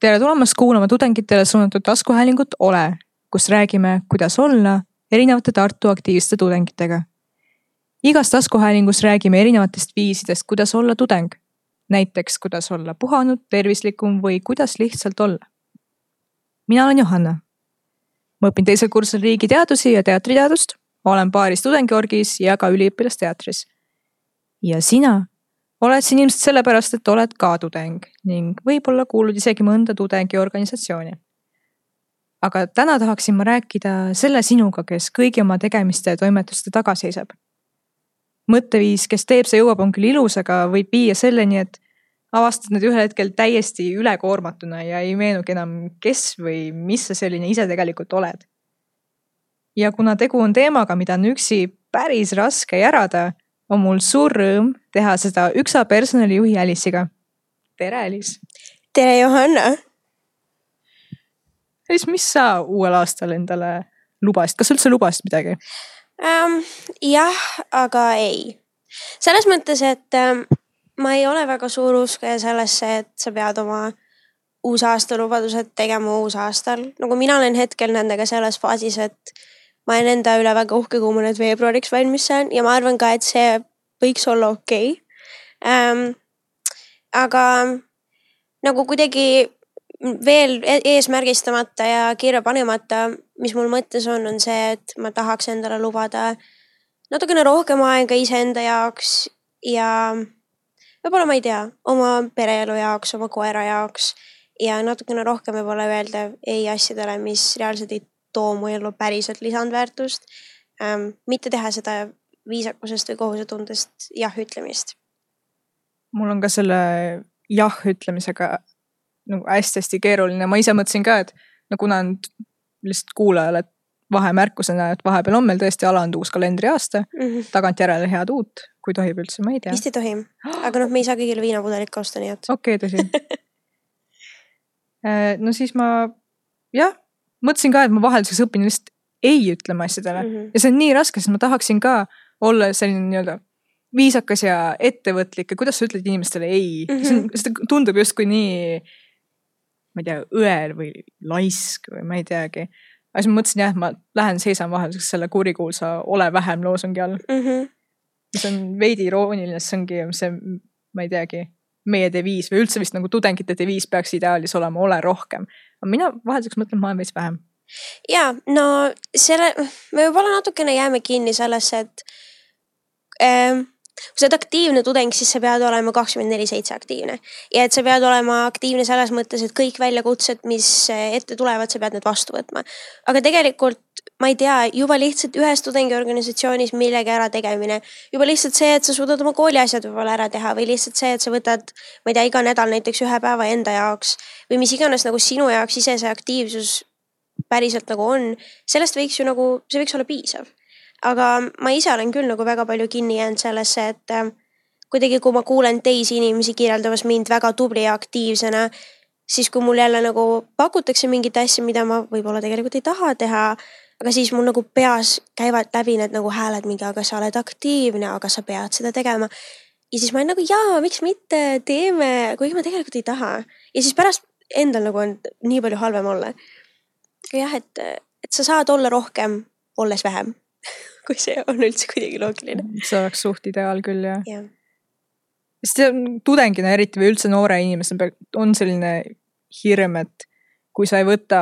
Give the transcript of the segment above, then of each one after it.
tere tulemast kuulama tudengitele suunatud taskuhäälingut Ole, kus räägime, kuidas olla erinevate Tartu aktiivsete tudengitega. igas taskuhäälingus räägime erinevatest viisidest, kuidas olla tudeng. näiteks, kuidas olla puhanud, tervislikum või kuidas lihtsalt olla. mina olen Johanna. ma õpin teisel kursusel riigiteadusi ja teatriteadust, olen paaris tudengiorgis ja ka üliõpilasteatris. ja sina oled siin ilmselt sellepärast, et oled ka tudeng ning võib-olla kuulud isegi mõnda tudengiorganisatsiooni. aga täna tahaksin ma rääkida selle sinuga, kes kõigi oma tegemiste ja toimetuste taga seisab. mõtteviis, kes teeb, see jõuab, on küll ilus, aga võib viia selleni, et avastad need ühel hetkel täiesti ülekoormatuna ja ei meenugi enam, kes või mis sa selline ise tegelikult oled. ja kuna tegu on teemaga, mida on üksi päris raske järada on mul suur rõõm teha seda üksa personalijuhi Alice'iga. tere, Alice. tere, Johanna. Alice, mis sa uuel aastal endale lubasid, kas sa üldse lubasid midagi um,? jah, aga ei. selles mõttes, et um, ma ei ole väga suur uskuja sellesse, et sa pead oma uusaastalubadused tegema uusaastal, nagu mina olen hetkel nendega selles faasis, et ma olen enda üle väga uhke, kui ma nüüd veebruariks valmis saan ja ma arvan ka, et see võiks olla okei okay. ähm,. aga nagu kuidagi veel e-, eesmärgistamata ja kirja panemata, mis mul mõttes on, on see, et ma tahaks endale lubada natukene rohkem aega iseenda jaoks ja võib-olla ma ei tea, oma pereelu jaoks, oma koera jaoks ja natukene rohkem võib-olla öelda ei asjadele, mis reaalselt ei too mu ellu päriselt lisandväärtust ähm,. mitte teha seda viisakusest või kohusetundest jah ütlemist. mul on ka selle jah ütlemisega nagu hästi-hästi keeruline, ma ise mõtlesin ka, et no kuna nüüd lihtsalt kuulajale vahemärkusena, et vahepeal on meil tõesti alanud uus kalendriaasta mm -hmm., tagantjärele head uut, kui tohib üldse, ma ei tea. vist ei tohi, aga noh, me ei saa kõigile viinapudelit ka osta, nii et. okei okay,, tõsi äh, no siis ma jah, mõtlesin ka, et ma vahelduseks õpin lihtsalt ei ütlema asjadele mm -hmm. ja see on nii raske, sest ma tahaksin ka olla selline nii-öelda viisakas ja ettevõtlik ja kuidas sa ütled inimestele ei mm, -hmm. see tundub justkui nii, ma ei tea, õel või laisk või ma ei teagi. aga siis ma mõtlesin jah, ma lähen seisan vahelduseks selle kurikuulsa ole vähem loosungi all mm. -hmm. see on veidi irooniline, see ongi see, ma ei teagi meie deviis või üldse vist nagu tudengite deviis peaks ideaalis olema ole rohkem aga mina vahelduseks mõtlen, et ma olen veits vähem. ja no selle, me võib-olla natukene jääme kinni sellesse, et ähm, kui sa oled aktiivne tudeng, siis sa pead olema kakskümmend neli seitse aktiivne ja et sa pead olema aktiivne selles mõttes, et kõik väljakutsed, mis ette tulevad, sa pead need vastu võtma. aga tegelikult ma ei tea, juba lihtsalt ühes tudengiorganisatsioonis millegi ärategemine, juba lihtsalt see, et sa suudad oma kooli asjad võib-olla ära teha või lihtsalt see, et sa võtad, ma ei tea, iga nädal näiteks ühe päeva enda jaoks või mis iganes nagu sinu jaoks ise see aktiivsus päriselt nagu on, sellest võiks ju nagu, see võiks olla piisav. Aga ma ise olen küll nagu väga palju kinni jäänud sellesse, et äh, kuidagi, kui ma kuulen teisi inimesi kirjeldamas mind väga tubli ja aktiivsena, siis kui mul jälle nagu pakutakse mingit asja, mida ma võib-olla tegelikult ei taha teha aga siis mul nagu peas käivad läbi need nagu hääled mingi, aga sa oled aktiivne, aga sa pead seda tegema. ja siis ma olen nagu jaa, miks mitte, teeme, kuigi ma tegelikult ei taha. ja siis pärast endal nagu on nii palju halvem olla. jah, et, et sa saad olla rohkem, olles vähem kui see on üldse kuidagi loogiline. see oleks suht ideaal küll jah ja. sest tudengina eriti või üldse noore inimesena on selline hirm, et kui sa ei võta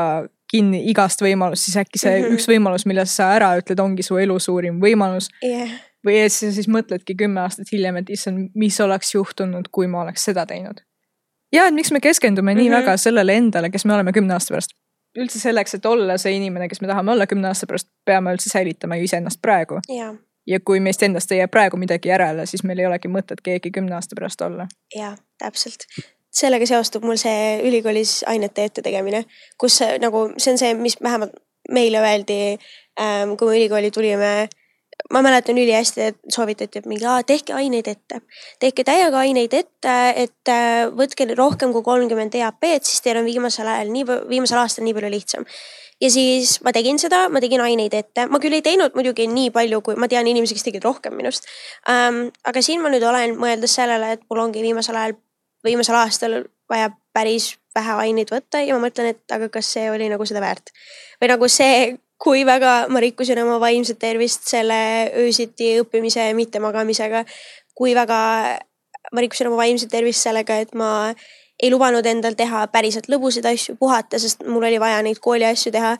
kinni igast võimalust, siis äkki see mm -hmm. üks võimalus, mille sa ära ütled, ongi su elu suurim võimalus yeah.. või sa siis mõtledki kümme aastat hiljem, et issand, mis oleks juhtunud, kui ma oleks seda teinud. ja, et miks me keskendume mm -hmm. nii mhm. väga sellele endale, kes me oleme kümne aasta pärast. Üldse selleks, et olla see inimene, kes me tahame olla kümne aasta pärast, peame üldse säilitama ju iseennast praegu yeah ja kui meist endast ei jää praegu midagi järele, siis meil ei olegi mõtet keegi kümne aasta pärast olla. ja täpselt, sellega seostub mul see ülikoolis ainete ettetegemine, kus nagu see on see, mis vähemalt meile öeldi ähm,, kui me ülikooli tulime. Ma mäletan ülihästi, et soovitati, et mingi, tehke aineid ette, tehke täiega aineid ette, et äh, võtke rohkem kui kolmkümmend EAP-d, siis teil on viimasel ajal nii, viimasel aastal nii palju lihtsam ja siis ma tegin seda, ma tegin aineid ette, ma küll ei teinud muidugi nii palju, kui ma tean inimesi, kes tegid rohkem minust ähm,. aga siin ma nüüd olen mõeldes sellele, et mul ongi viimasel ajal viimasel aastal vaja päris vähe aineid võtta ja ma mõtlen, et aga kas see oli nagu seda väärt. või nagu see, kui väga ma rikkusin oma vaimset tervist selle öösiti õppimise ja mittemagamisega. kui väga ma rikkusin oma vaimset tervist sellega, et ma ei lubanud endal teha päriselt lõbusaid asju, puhata, sest mul oli vaja neid kooli asju teha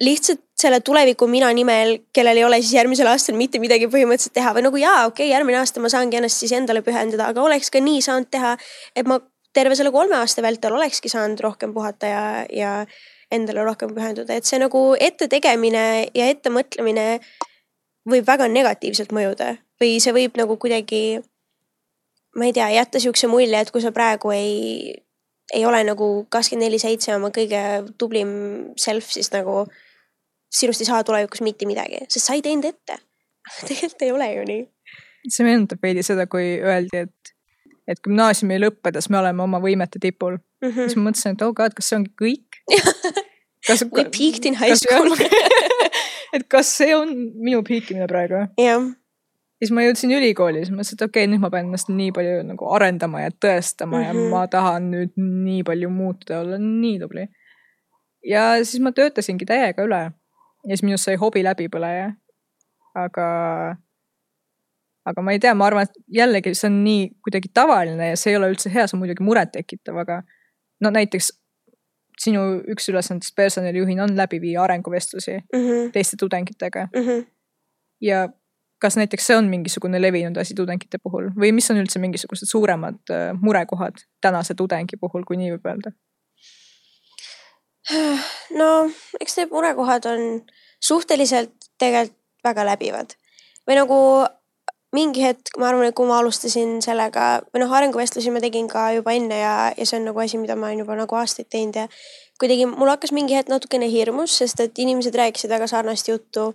lihtsalt selle tuleviku mina nimel, kellel ei ole siis järgmisel aastal mitte midagi põhimõtteliselt teha või nagu jaa, okei okay,, järgmine aasta ma saangi ennast siis endale pühendada, aga oleks ka nii saanud teha, et ma terve selle kolme aasta vältel olekski saanud rohkem puhata ja, ja endale rohkem pühenduda, et see nagu ette tegemine ja ette mõtlemine võib väga negatiivselt mõjuda või see võib nagu kuidagi, ma ei tea, jätta siukse mulje, et kui sa praegu ei, ei ole nagu kakskümmend neli seitse oma kõige tublim self, siis nagu sinust ei saa tulevikus mitte midagi, sest sa ei teinud ette. tegelikult ei ole ju nii. see meenutab veidi seda, kui öeldi, et, et gümnaasiumi lõppedes me oleme oma võimete tipul mm. -hmm. siis ma mõtlesin, et oh god, kas see ongi kõik kas, We peaked in high school et kas see on minu piikimine praegu? jah siis ma jõudsin ülikooli, siis mõtlesin, et okei okay,, nüüd ma pean ennast nii palju nagu arendama ja tõestama mm -hmm. ja mhm. ma tahan nüüd nii palju muutuda, olla nii tubli. ja siis ma töötasingi täiega üle ja siis minust sai hobilläbipõleja. aga, aga ma ei tea, ma arvan, et jällegi see on nii kuidagi tavaline ja see ei ole üldse hea, see on muidugi murettekitav, aga no näiteks sinu üks ülesandest personalijuhina on läbi viia arenguvestlusi mm -hmm. teiste tudengitega mm. -hmm. ja kas näiteks see on mingisugune levinud asi tudengite puhul või mis on üldse mingisugused suuremad äh, murekohad tänase tudengi puhul, kui nii võib öelda? no eks need murekohad on suhteliselt tegelikult väga läbivad või nagu mingi hetk, ma arvan, et kui ma alustasin sellega või noh, arenguvestlusi ma tegin ka juba enne ja, ja see on nagu asi, mida ma olen juba nagu aastaid teinud ja kuidagi mul hakkas mingi hetk natukene hirmus, sest et inimesed rääkisid väga sarnast juttu.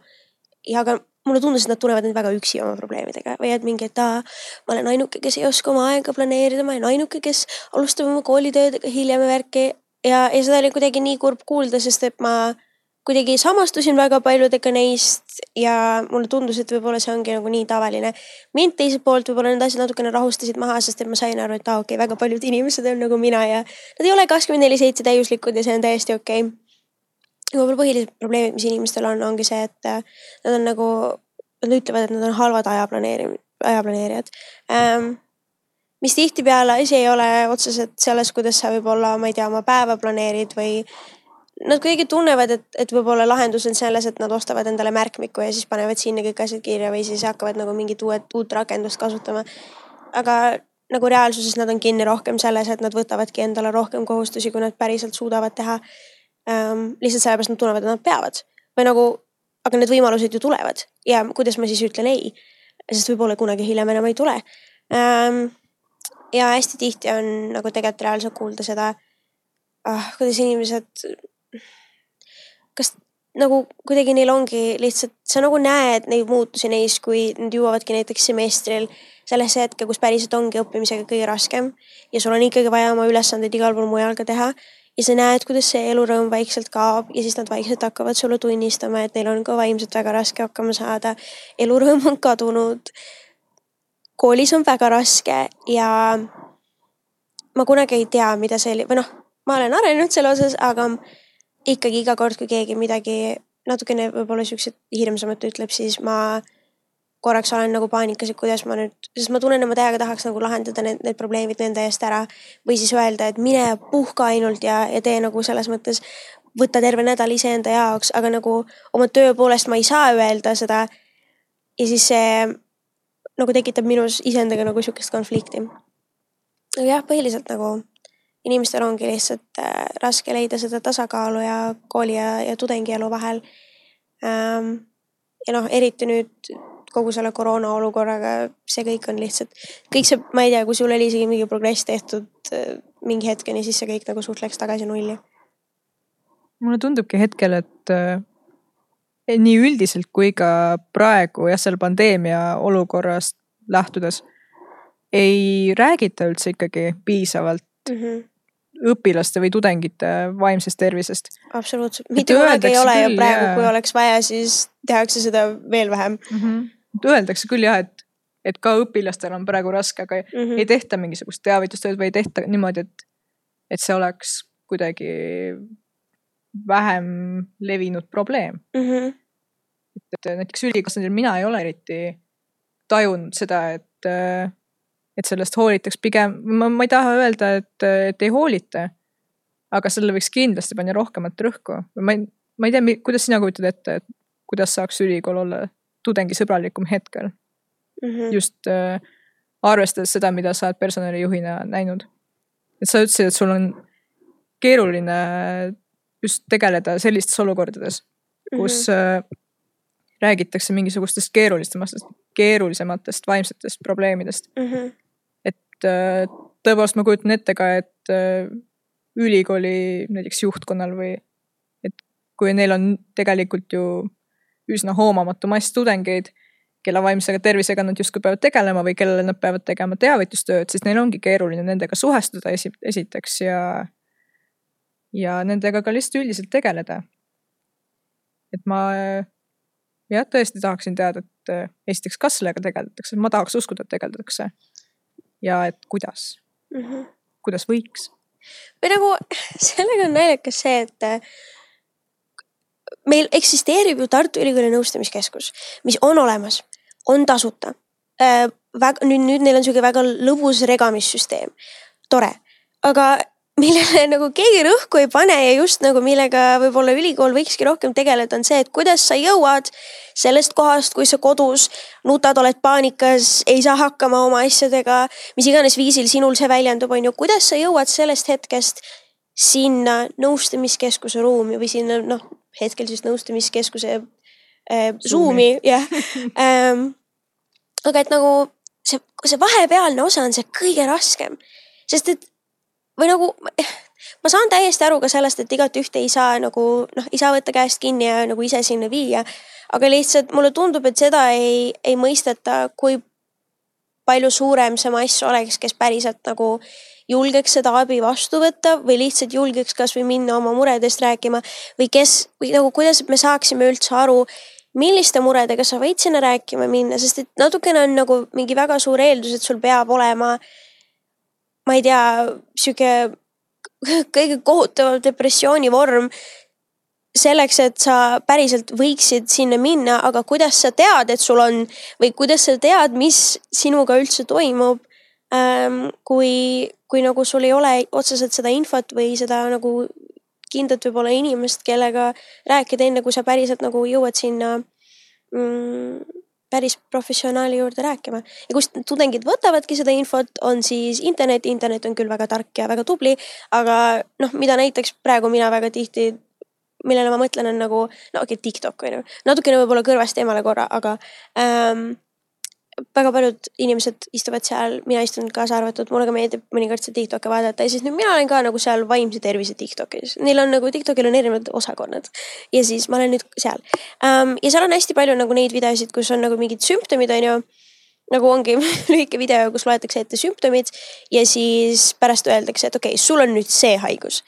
ja aga mulle tundus, et nad tulevad nüüd väga üksi oma probleemidega või et mingi, et aa, ma olen ainuke, kes ei oska oma aega planeerida, ma olen ainuke, kes alustab oma koolitöödega hiljem värki ja, ja seda oli kuidagi nii kurb kuulda, sest et ma kuidagi samastusin väga paljudega neist ja mulle tundus, et võib-olla see ongi nagu nii tavaline. mind teiselt poolt võib-olla need asjad natukene rahustasid maha, sest et ma sain aru, et aa ah, okei okay,, väga paljud inimesed on nagu mina ja nad ei ole kakskümmend neli seitse täiuslikud ja see on täiesti okei okay.. võib-olla põhilised probleemid, mis inimestel on, ongi see, et äh, nad on nagu, nad ütlevad, et nad on halvad aja planeeri-, ajaplaneerijad ähm, mis tihtipeale asi ei ole otseselt selles, kuidas sa võib-olla, ma ei tea, oma päeva planeerid või nad kuidagi tunnevad, et, et võib-olla lahendus on selles, et nad ostavad endale märkmiku ja siis panevad sinna kõik asjad kirja või siis hakkavad nagu mingit uued, uut rakendust kasutama. aga nagu reaalsuses nad on kinni rohkem selles, et nad võtavadki endale rohkem kohustusi, kui nad päriselt suudavad teha ähm,. lihtsalt sellepärast nad tunnevad, et nad peavad või nagu, aga need võimalused ju tulevad ja kuidas ma siis ütlen ei, sest võib-olla kunagi hiljem enam ei tule ähm, ja hästi tihti on nagu tegelikult reaalselt kuulda seda ah,, kuidas inimesed, kas nagu kuidagi neil ongi lihtsalt, sa nagu näed neid muutusi neis, kui nad jõuavadki näiteks semestril sellesse hetke, kus päriselt ongi õppimisega kõige raskem ja sul on ikkagi vaja oma ülesandeid igal pool mujal ka teha ja sa näed, kuidas see elurõõm vaikselt kaob ja siis nad vaikselt hakkavad sulle tunnistama, et neil on ka vaimselt väga raske hakkama saada. elurõõm on kadunud koolis on väga raske ja ma kunagi ei tea, mida see oli või noh, ma olen arenenud selle osas, aga ikkagi iga kord, kui keegi midagi natukene võib-olla siukseid hirmsamat ütleb, siis ma korraks olen nagu paanikas, et kuidas ma nüüd, sest ma tunnen, et ma täiega tahaks nagu lahendada need, need probleemid nende eest ära. või siis öelda, et mine puhka ainult ja, ja tee nagu selles mõttes, võta terve nädal iseenda jaoks, aga nagu oma töö poolest ma ei saa öelda seda. ja siis see nagu tekitab minus iseendaga nagu sihukest konflikti. jah, põhiliselt nagu inimestel ongi lihtsalt äh, raske leida seda tasakaalu ja kooli ja, ja tudengielu vahel ähm,. ja noh, eriti nüüd kogu selle koroona olukorraga, see kõik on lihtsalt, kõik see, ma ei tea, kui sul oli isegi mingi progress tehtud äh, mingi hetkeni, siis see kõik nagu suht läks tagasi nulli. mulle tundubki hetkel, et äh, nii üldiselt kui ka praegu jah, seal pandeemia olukorrast lähtudes ei räägita üldse ikkagi piisavalt mm -hmm. Õpilaste või tudengite vaimsest tervisest. absoluutselt, mitte kunagi ei ole küll, ja praegu, kui oleks vaja, siis tehakse seda veel vähem mm. -hmm. Öeldakse küll jah, et, et ka õpilastel on praegu raske, aga mm -hmm. ei tehta mingisugust teavitustööd või ei tehta niimoodi, et et see oleks kuidagi vähem levinud probleem mm. -hmm. et näiteks ülikoolis mina ei ole eriti tajunud seda, et, et sellest hoolitaks pigem, ma, ma ei taha öelda, et, et ei hoolita. aga sellele võiks kindlasti panna rohkemat rõhku. ma ei, ma ei tea, kuidas sina kujutad ette, et kuidas saaks ülikool olla tudengisõbralikum hetkel Mm -hmm. just äh, arvestades seda, mida sa oled personalijuhina näinud. et sa ütlesid, et sul on keeruline just tegeleda sellistes olukordades, kus mm -hmm. räägitakse mingisugustest keerulisematest, keerulisematest vaimsetest probleemidest mm. -hmm. Et äh, tõepoolest ma kujutan ette ka, et äh, ülikooli näiteks juhtkonnal või et kui neil on tegelikult ju üsna hoomamatu mass tudengeid kelle vaimse tervisega nad justkui peavad tegelema või kellele nad peavad tegema teavitustööd, siis neil ongi keeruline nendega suhestuda esi, esiteks ja, ja nendega ka lihtsalt üldiselt tegeleda. et ma jah, tõesti tahaksin teada, et eh, esiteks, kas sellega tegeletakse, ma tahaks uskuda, et tegeldakse. Ja et kuidas mm, -hmm. kuidas võiks. või nagu sellega on naljakas see, et eh, meil eksisteerib ju Tartu Ülikooli nõustamiskeskus, mis on olemas on tasuta äh,. väga nüüd, nüüd neil on sihuke väga lõbus regamissüsteem, tore, aga millele nagu keegi rõhku ei pane ja just nagu millega võib-olla ülikool võikski rohkem tegeleda, on see, et kuidas sa jõuad sellest kohast, kui sa kodus nutad, oled paanikas, ei saa hakkama oma asjadega, mis iganes viisil sinul see väljendub, on ju, kuidas sa jõuad sellest hetkest sinna nõustamiskeskuse ruumi või sinna noh, hetkel siis nõustamiskeskuse äh, Zoom'i, jah. Ähm,. aga et nagu see, see vahepealne osa on see kõige raskem, sest et või nagu ma saan täiesti aru ka sellest, et igat ühte ei saa nagu noh, ei saa võtta käest kinni ja nagu ise sinna viia. aga lihtsalt mulle tundub, et seda ei, ei mõisteta, kui palju suurem see mass oleks, kes päriselt nagu julgeks seda abi vastu võtta või lihtsalt julgeks kasvõi minna oma muredest rääkima või kes või nagu kuidas me saaksime üldse aru, milliste muredega sa võid sinna rääkima minna, sest et natukene on nagu mingi väga suur eeldus, et sul peab olema, ma ei tea, sihuke kõige kohutavam depressiooni vorm selleks, et sa päriselt võiksid sinna minna, aga kuidas sa tead, et sul on või kuidas sa tead, mis sinuga üldse toimub ähm,. kui, kui nagu sul ei ole otseselt seda infot või seda nagu kindlat võib-olla inimest, kellega rääkida, enne kui sa päriselt nagu jõuad sinna mm, päris professionaali juurde rääkima. ja kust tudengid võtavadki seda infot, on siis internet, internet on küll väga tark ja väga tubli, aga noh, mida näiteks praegu mina väga tihti, millele ma mõtlen, on nagu, no okei okay,, TikTok on ju, natukene võib-olla kõrvast eemale korra, aga ähm, väga paljud inimesed istuvad seal, mina istun kaasa arvatud, mulle ka meeldib mõnikord seda Tiktok'i vaadata ja siis nüüd mina olen ka nagu seal vaimse tervise Tiktokis. Neil on nagu Tiktokil on erinevad osakonnad ja siis ma olen nüüd seal um,. ja seal on hästi palju nagu neid videosid, kus on nagu mingid sümptomid, on ju. nagu ongi lühike video, kus loetakse ette sümptomid ja siis pärast öeldakse, et okei okay,, sul on nüüd see haigus.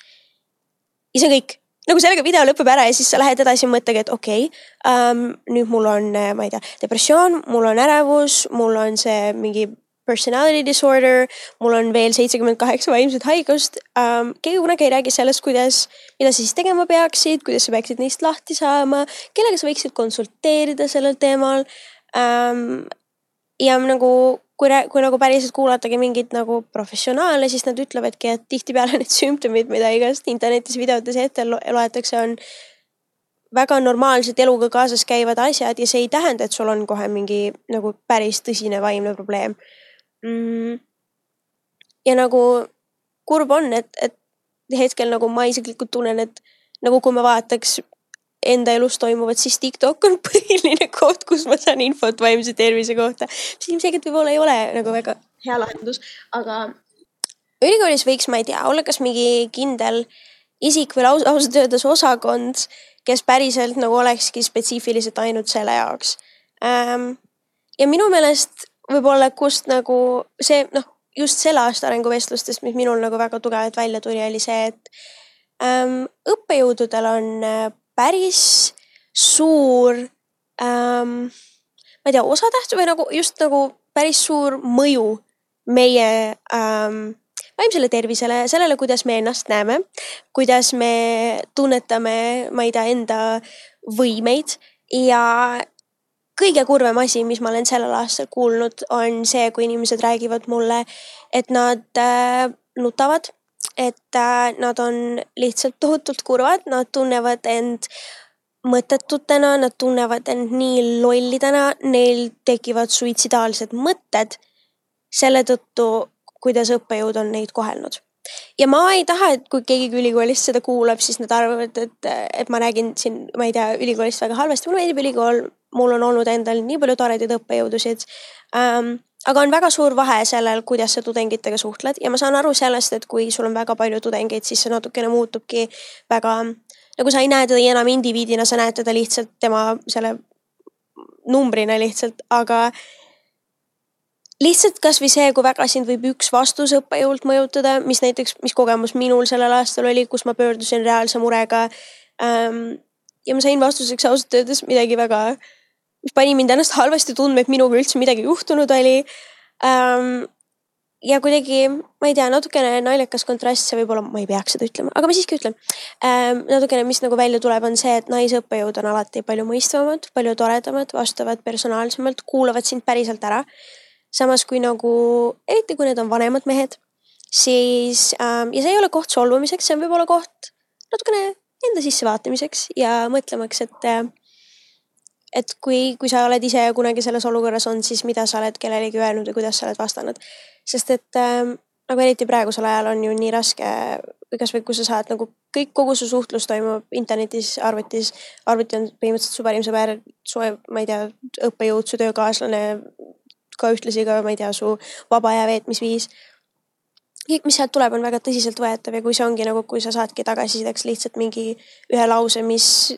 ja see on kõik nagu sellega video lõpeb ära ja siis sa lähed edasi mõttega, et okei okay, um,, nüüd mul on, äh, ma ei tea, depressioon, mul on ärevus, mul on see mingi personality disorder, mul on veel seitsekümmend kaheksa vaimset haigust um,. keegi kunagi ei räägi sellest, kuidas, mida sa siis tegema peaksid, kuidas sa peaksid neist lahti saama, kellega sa võiksid konsulteerida sellel teemal um,. ja nagu kui, kui nagu päriselt kuulatagi mingeid nagu professionaale, siis nad ütlevadki, et tihtipeale need sümptomid, mida igast internetis videotes ette loetakse, on väga normaalsed eluga kaasas käivad asjad ja see ei tähenda, et sul on kohe mingi nagu päris tõsine vaimne probleem. Mm.. ja nagu kurb on, et, et hetkel nagu ma isiklikult tunnen, et nagu kui me vaataks enda elus toimuvat, siis TikTok on põhiline koht, kus ma saan infot vaimse tervise kohta. mis ilmselgelt võib-olla ei ole nagu väga hea lahendus, aga ülikoolis võiks, ma ei tea, olla kas mingi kindel isik või laus, ausalt öeldes osakond, kes päriselt nagu olekski spetsiifiliselt ainult selle jaoks ähm,. ja minu meelest võib-olla, kust nagu see noh, just selle aasta arenguvestlustest, mis minul nagu väga tugevalt välja tuli, oli see, et ähm, õppejõududel on äh, päris suur ähm,, ma ei tea, osatähtsus või nagu just nagu päris suur mõju meie ähm,, vaimsele tervisele, sellele, kuidas me ennast näeme, kuidas me tunnetame, ma ei tea, enda võimeid. Ja kõige kurvem asi, mis ma olen sellel aastal kuulnud, on see, kui inimesed räägivad mulle, et nad äh, nutavad, et äh, nad on lihtsalt tohutult kurvad, nad tunnevad end mõttetutena, nad tunnevad end nii lollidena, neil tekivad suitsidaalsed mõtted selle tõttu, kuidas õppejõud on neid kohelnud ja ma ei taha, et kui keegi ülikoolist seda kuulab, siis nad arvavad, et, et ma räägin siin, ma ei tea, ülikoolist väga halvasti, mulle meeldib ülikool, mul on olnud endal nii palju toredaid õppejõudusid ähm,. Aga on väga suur vahe sellel, kuidas sa tudengitega suhtled ja ma saan aru sellest, et kui sul on väga palju tudengeid, siis see natukene muutubki väga, nagu sa ei näe teda enam indiviidina, sa näed teda lihtsalt tema selle numbrina lihtsalt, aga lihtsalt kasvõi see, kui väga sind võib üks vastus õppejõult mõjutada, mis näiteks, mis kogemus minul sellel aastal oli, kus ma pöördusin reaalse murega ähm,. ja ma sain vastuseks ausalt öeldes midagi väga, mis pani mind ennast halvasti tundma, et minuga üldse midagi juhtunud oli ähm,. ja kuidagi, ma ei tea, natukene naljakas kontrast, see võib-olla, ma ei peaks seda ütlema, aga ma siiski ütlen ähm,. natukene, mis nagu välja tuleb, on see, et naisõppejõud on alati palju mõistvamad, palju toredamad, vastavad personaalsemalt, kuulavad sind päriselt ära samas kui nagu, eriti kui need on vanemad mehed, siis ähm, ja see ei ole koht solvumiseks, see on võib-olla koht natukene enda sissevaatamiseks ja mõtlemaks, et äh, et kui, kui sa oled ise kunagi selles olukorras olnud, siis mida sa oled kellelegi öelnud ja kuidas sa oled vastanud. sest et äh, nagu eriti praegusel ajal on ju nii raske, kasvõi kui sa saad nagu kõik, kogu su suhtlus toimub internetis, arvutis. arvuti on põhimõtteliselt su parim sõber, su, ma ei tea, õppejõud, su töökaaslane, ka ühtlasi ka, ma ei tea, su vaba aja veetmisviis. kõik, mis sealt tuleb, on väga tõsiseltvõetav ja kui see ongi nagu, kui sa saadki tagasisideks lihtsalt mingi ühe lause, mis,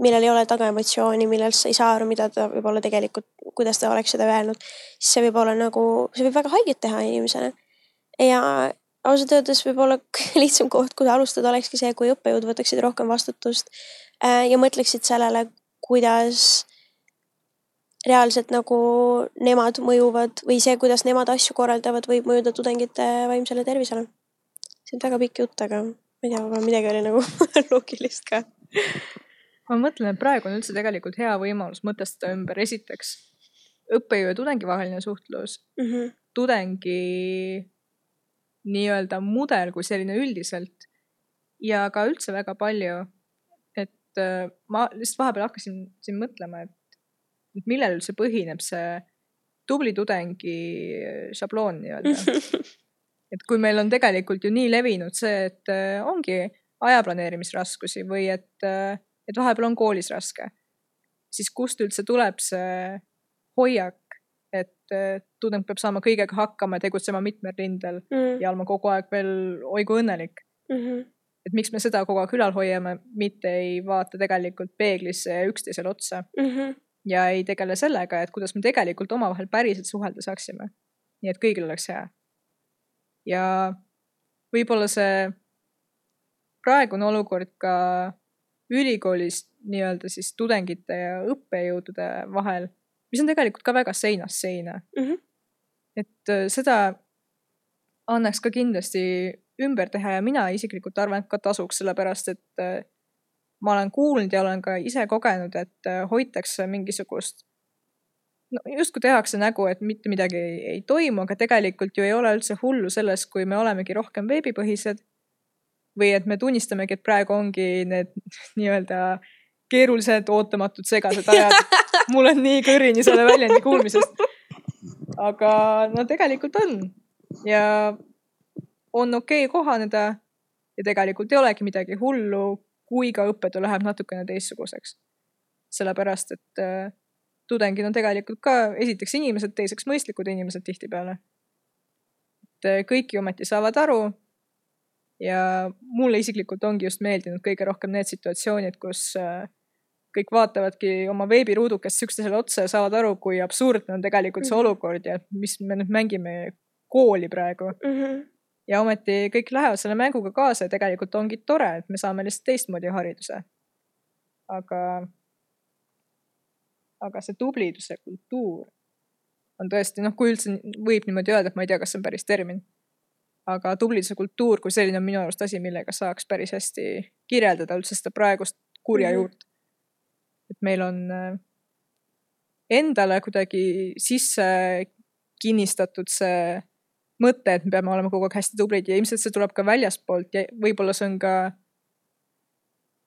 millel ei ole taga emotsiooni, millest sa ei saa aru, mida ta võib-olla tegelikult, kuidas ta oleks seda öelnud, siis see võib olla nagu, see võib väga haiget teha inimesele. ja ausalt öeldes võib-olla lihtsam koht, kus alustada, olekski see, kui õppejõud võtaksid rohkem vastutust äh, ja mõtleksid sellele, kuidas reaalselt nagu nemad mõjuvad või see, kuidas nemad asju korraldavad, võib mõjuda tudengite vaimsele tervisele. see on väga pikk jutt, aga ma ei tea, midagi oli nagu loogilist ka. Ma mõtlen, et praegu on üldse tegelikult hea võimalus mõtestada ümber, esiteks õppejõu ja tudengi vaheline suhtlus mm, -hmm. tudengi nii-öelda mudel kui selline üldiselt ja ka üldse väga palju. et äh, ma lihtsalt vahepeal hakkasin siin mõtlema, et millel üldse põhineb see tubli tudengi šabloon nii-öelda et kui meil on tegelikult ju nii levinud see, et äh, ongi aja planeerimisraskusi või et, äh, et vahepeal on koolis raske, siis kust üldse tuleb see hoiak, et äh, tudeng peab saama kõigega hakkama ja tegutsema mitmel rindel mm. ja olema kogu aeg veel oi kui õnnelik mm. -hmm. et miks me seda kogu aeg ülal hoiame, mitte ei vaata tegelikult peeglisse ja üksteisele otsa mm. -hmm ja ei tegele sellega, et kuidas me tegelikult omavahel päriselt suhelda saaksime. nii et kõigil oleks hea. ja võib-olla see praegune olukord ka ülikoolis nii-öelda siis tudengite ja õppejõudude vahel, mis on tegelikult ka väga seinast seina mm. -hmm. et äh, seda annaks ka kindlasti ümber teha ja mina isiklikult arvan, et ka tasuks, sellepärast et äh, ma olen kuulnud ja olen ka ise kogenud, et äh, hoitakse mingisugust no justkui tehakse nägu, et mitte midagi ei, ei toimu, aga tegelikult ju ei ole üldse hullu selles, kui me olemegi rohkem veebipõhised. Või et me tunnistamegi, et praegu ongi need nii-öelda keerulised, ootamatud, segased ajad. mul on nii kõrini selle väljendi kuulmisest. aga no tegelikult on ja on okei okay kohaneda ja tegelikult ei olegi midagi hullu, kui ka õppetöö läheb natukene teistsuguseks. sellepärast, et äh, tudengid on tegelikult ka esiteks inimesed, teiseks mõistlikud inimesed tihtipeale. et äh, kõik ju ometi saavad aru. Ja mulle isiklikult ongi just meeldinud kõige rohkem need situatsioonid, kus äh, kõik vaatavadki oma veebiruudukest üksteisele otsa ja saavad aru, kui absurdne on tegelikult see mhm. olukord ja mis me nüüd mängime kooli praegu mm. -hmm ja ometi kõik lähevad selle mänguga kaasa ja tegelikult ongi tore, et me saame lihtsalt teistmoodi hariduse. aga, aga see tubliduse kultuur on tõesti noh, kui üldse võib niimoodi öelda, et ma ei tea, kas see on päris termin. Aga tubliduse kultuur kui selline on minu arust asi, millega saaks päris hästi kirjeldada üldse seda praegust kurja mm -hmm. juurt. et meil on äh, endale kuidagi sisse kinnistatud see mõte, et me peame olema kogu aeg hästi tublid ja ilmselt see tuleb ka väljaspoolt ja võib-olla see on ka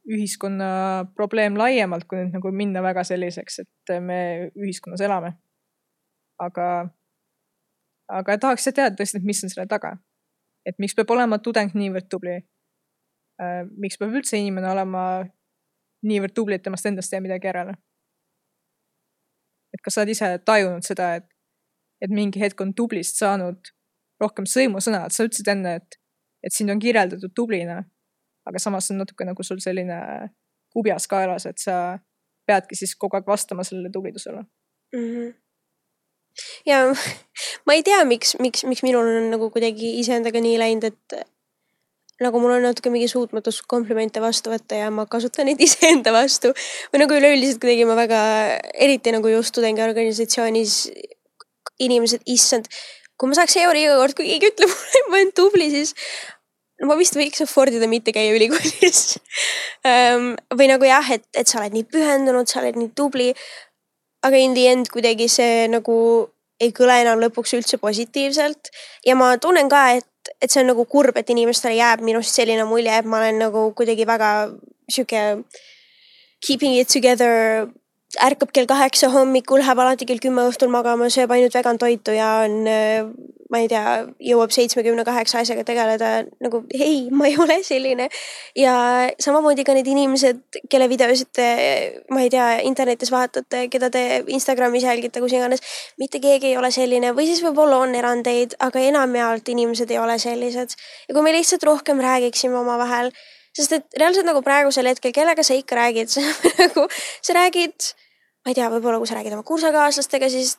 ühiskonna probleem laiemalt, kui nüüd nagu minna väga selliseks, et me ühiskonnas elame. aga, aga tahaks teada tõesti, et mis on selle taga. Et miks peab olema tudeng niivõrd tubli? Äh, miks peab üldse inimene olema niivõrd tubli, et temast endast ei jää midagi järele? et kas sa oled ise tajunud seda, et, et mingi hetk on tublist saanud rohkem sõimusõna, et sa ütlesid enne, et, et sind on kirjeldatud tublina, aga samas on natuke nagu sul selline kubjas kaelas, et sa peadki siis kogu aeg vastama sellele tublidusele mm. -hmm. Ja ma ei tea, miks, miks, miks minul on nagu kuidagi iseendaga nii läinud, et nagu mul on natuke mingi suutmatus komplimente vastu võtta ja ma kasutan neid iseenda vastu. või nagu üleüldiselt kuidagi ma väga, eriti nagu just tudengiorganisatsioonis inimesed, issand, kui ma saaks euri iga kord, kui keegi ütleb mulle, et ma olen tubli, siis no ma vist võiks afford ida mitte käia ülikoolis um, või nagu jah, et, et sa oled nii pühendunud, sa oled nii tubli. Aga in the end kuidagi see nagu ei kõla enam lõpuks üldse positiivselt. Ja ma tunnen ka, et, et see on nagu kurb, et inimestele jääb minust selline mulje, et ma olen nagu kuidagi väga sihuke keeping it together ärkab kell kaheksa hommikul, läheb alati kell kümme õhtul magama, sööb ainult vegan toitu ja on, äh, ma ei tea, jõuab seitsmekümne kaheksa asjaga tegeleda. nagu ei, ma ei ole selline. ja samamoodi ka need inimesed, kelle videosid te, ma ei tea, internetis vaatate, keda te Instagramis jälgite, kus iganes. mitte keegi ei ole selline või siis võib-olla on erandeid, aga enamjaolt inimesed ei ole sellised. ja kui me lihtsalt rohkem räägiksime omavahel sest et reaalselt nagu praegusel hetkel, kellega sa ikka räägid, sa nagu, sa räägid ma ei tea, võib-olla kui sa räägid oma kursakaaslastega, siis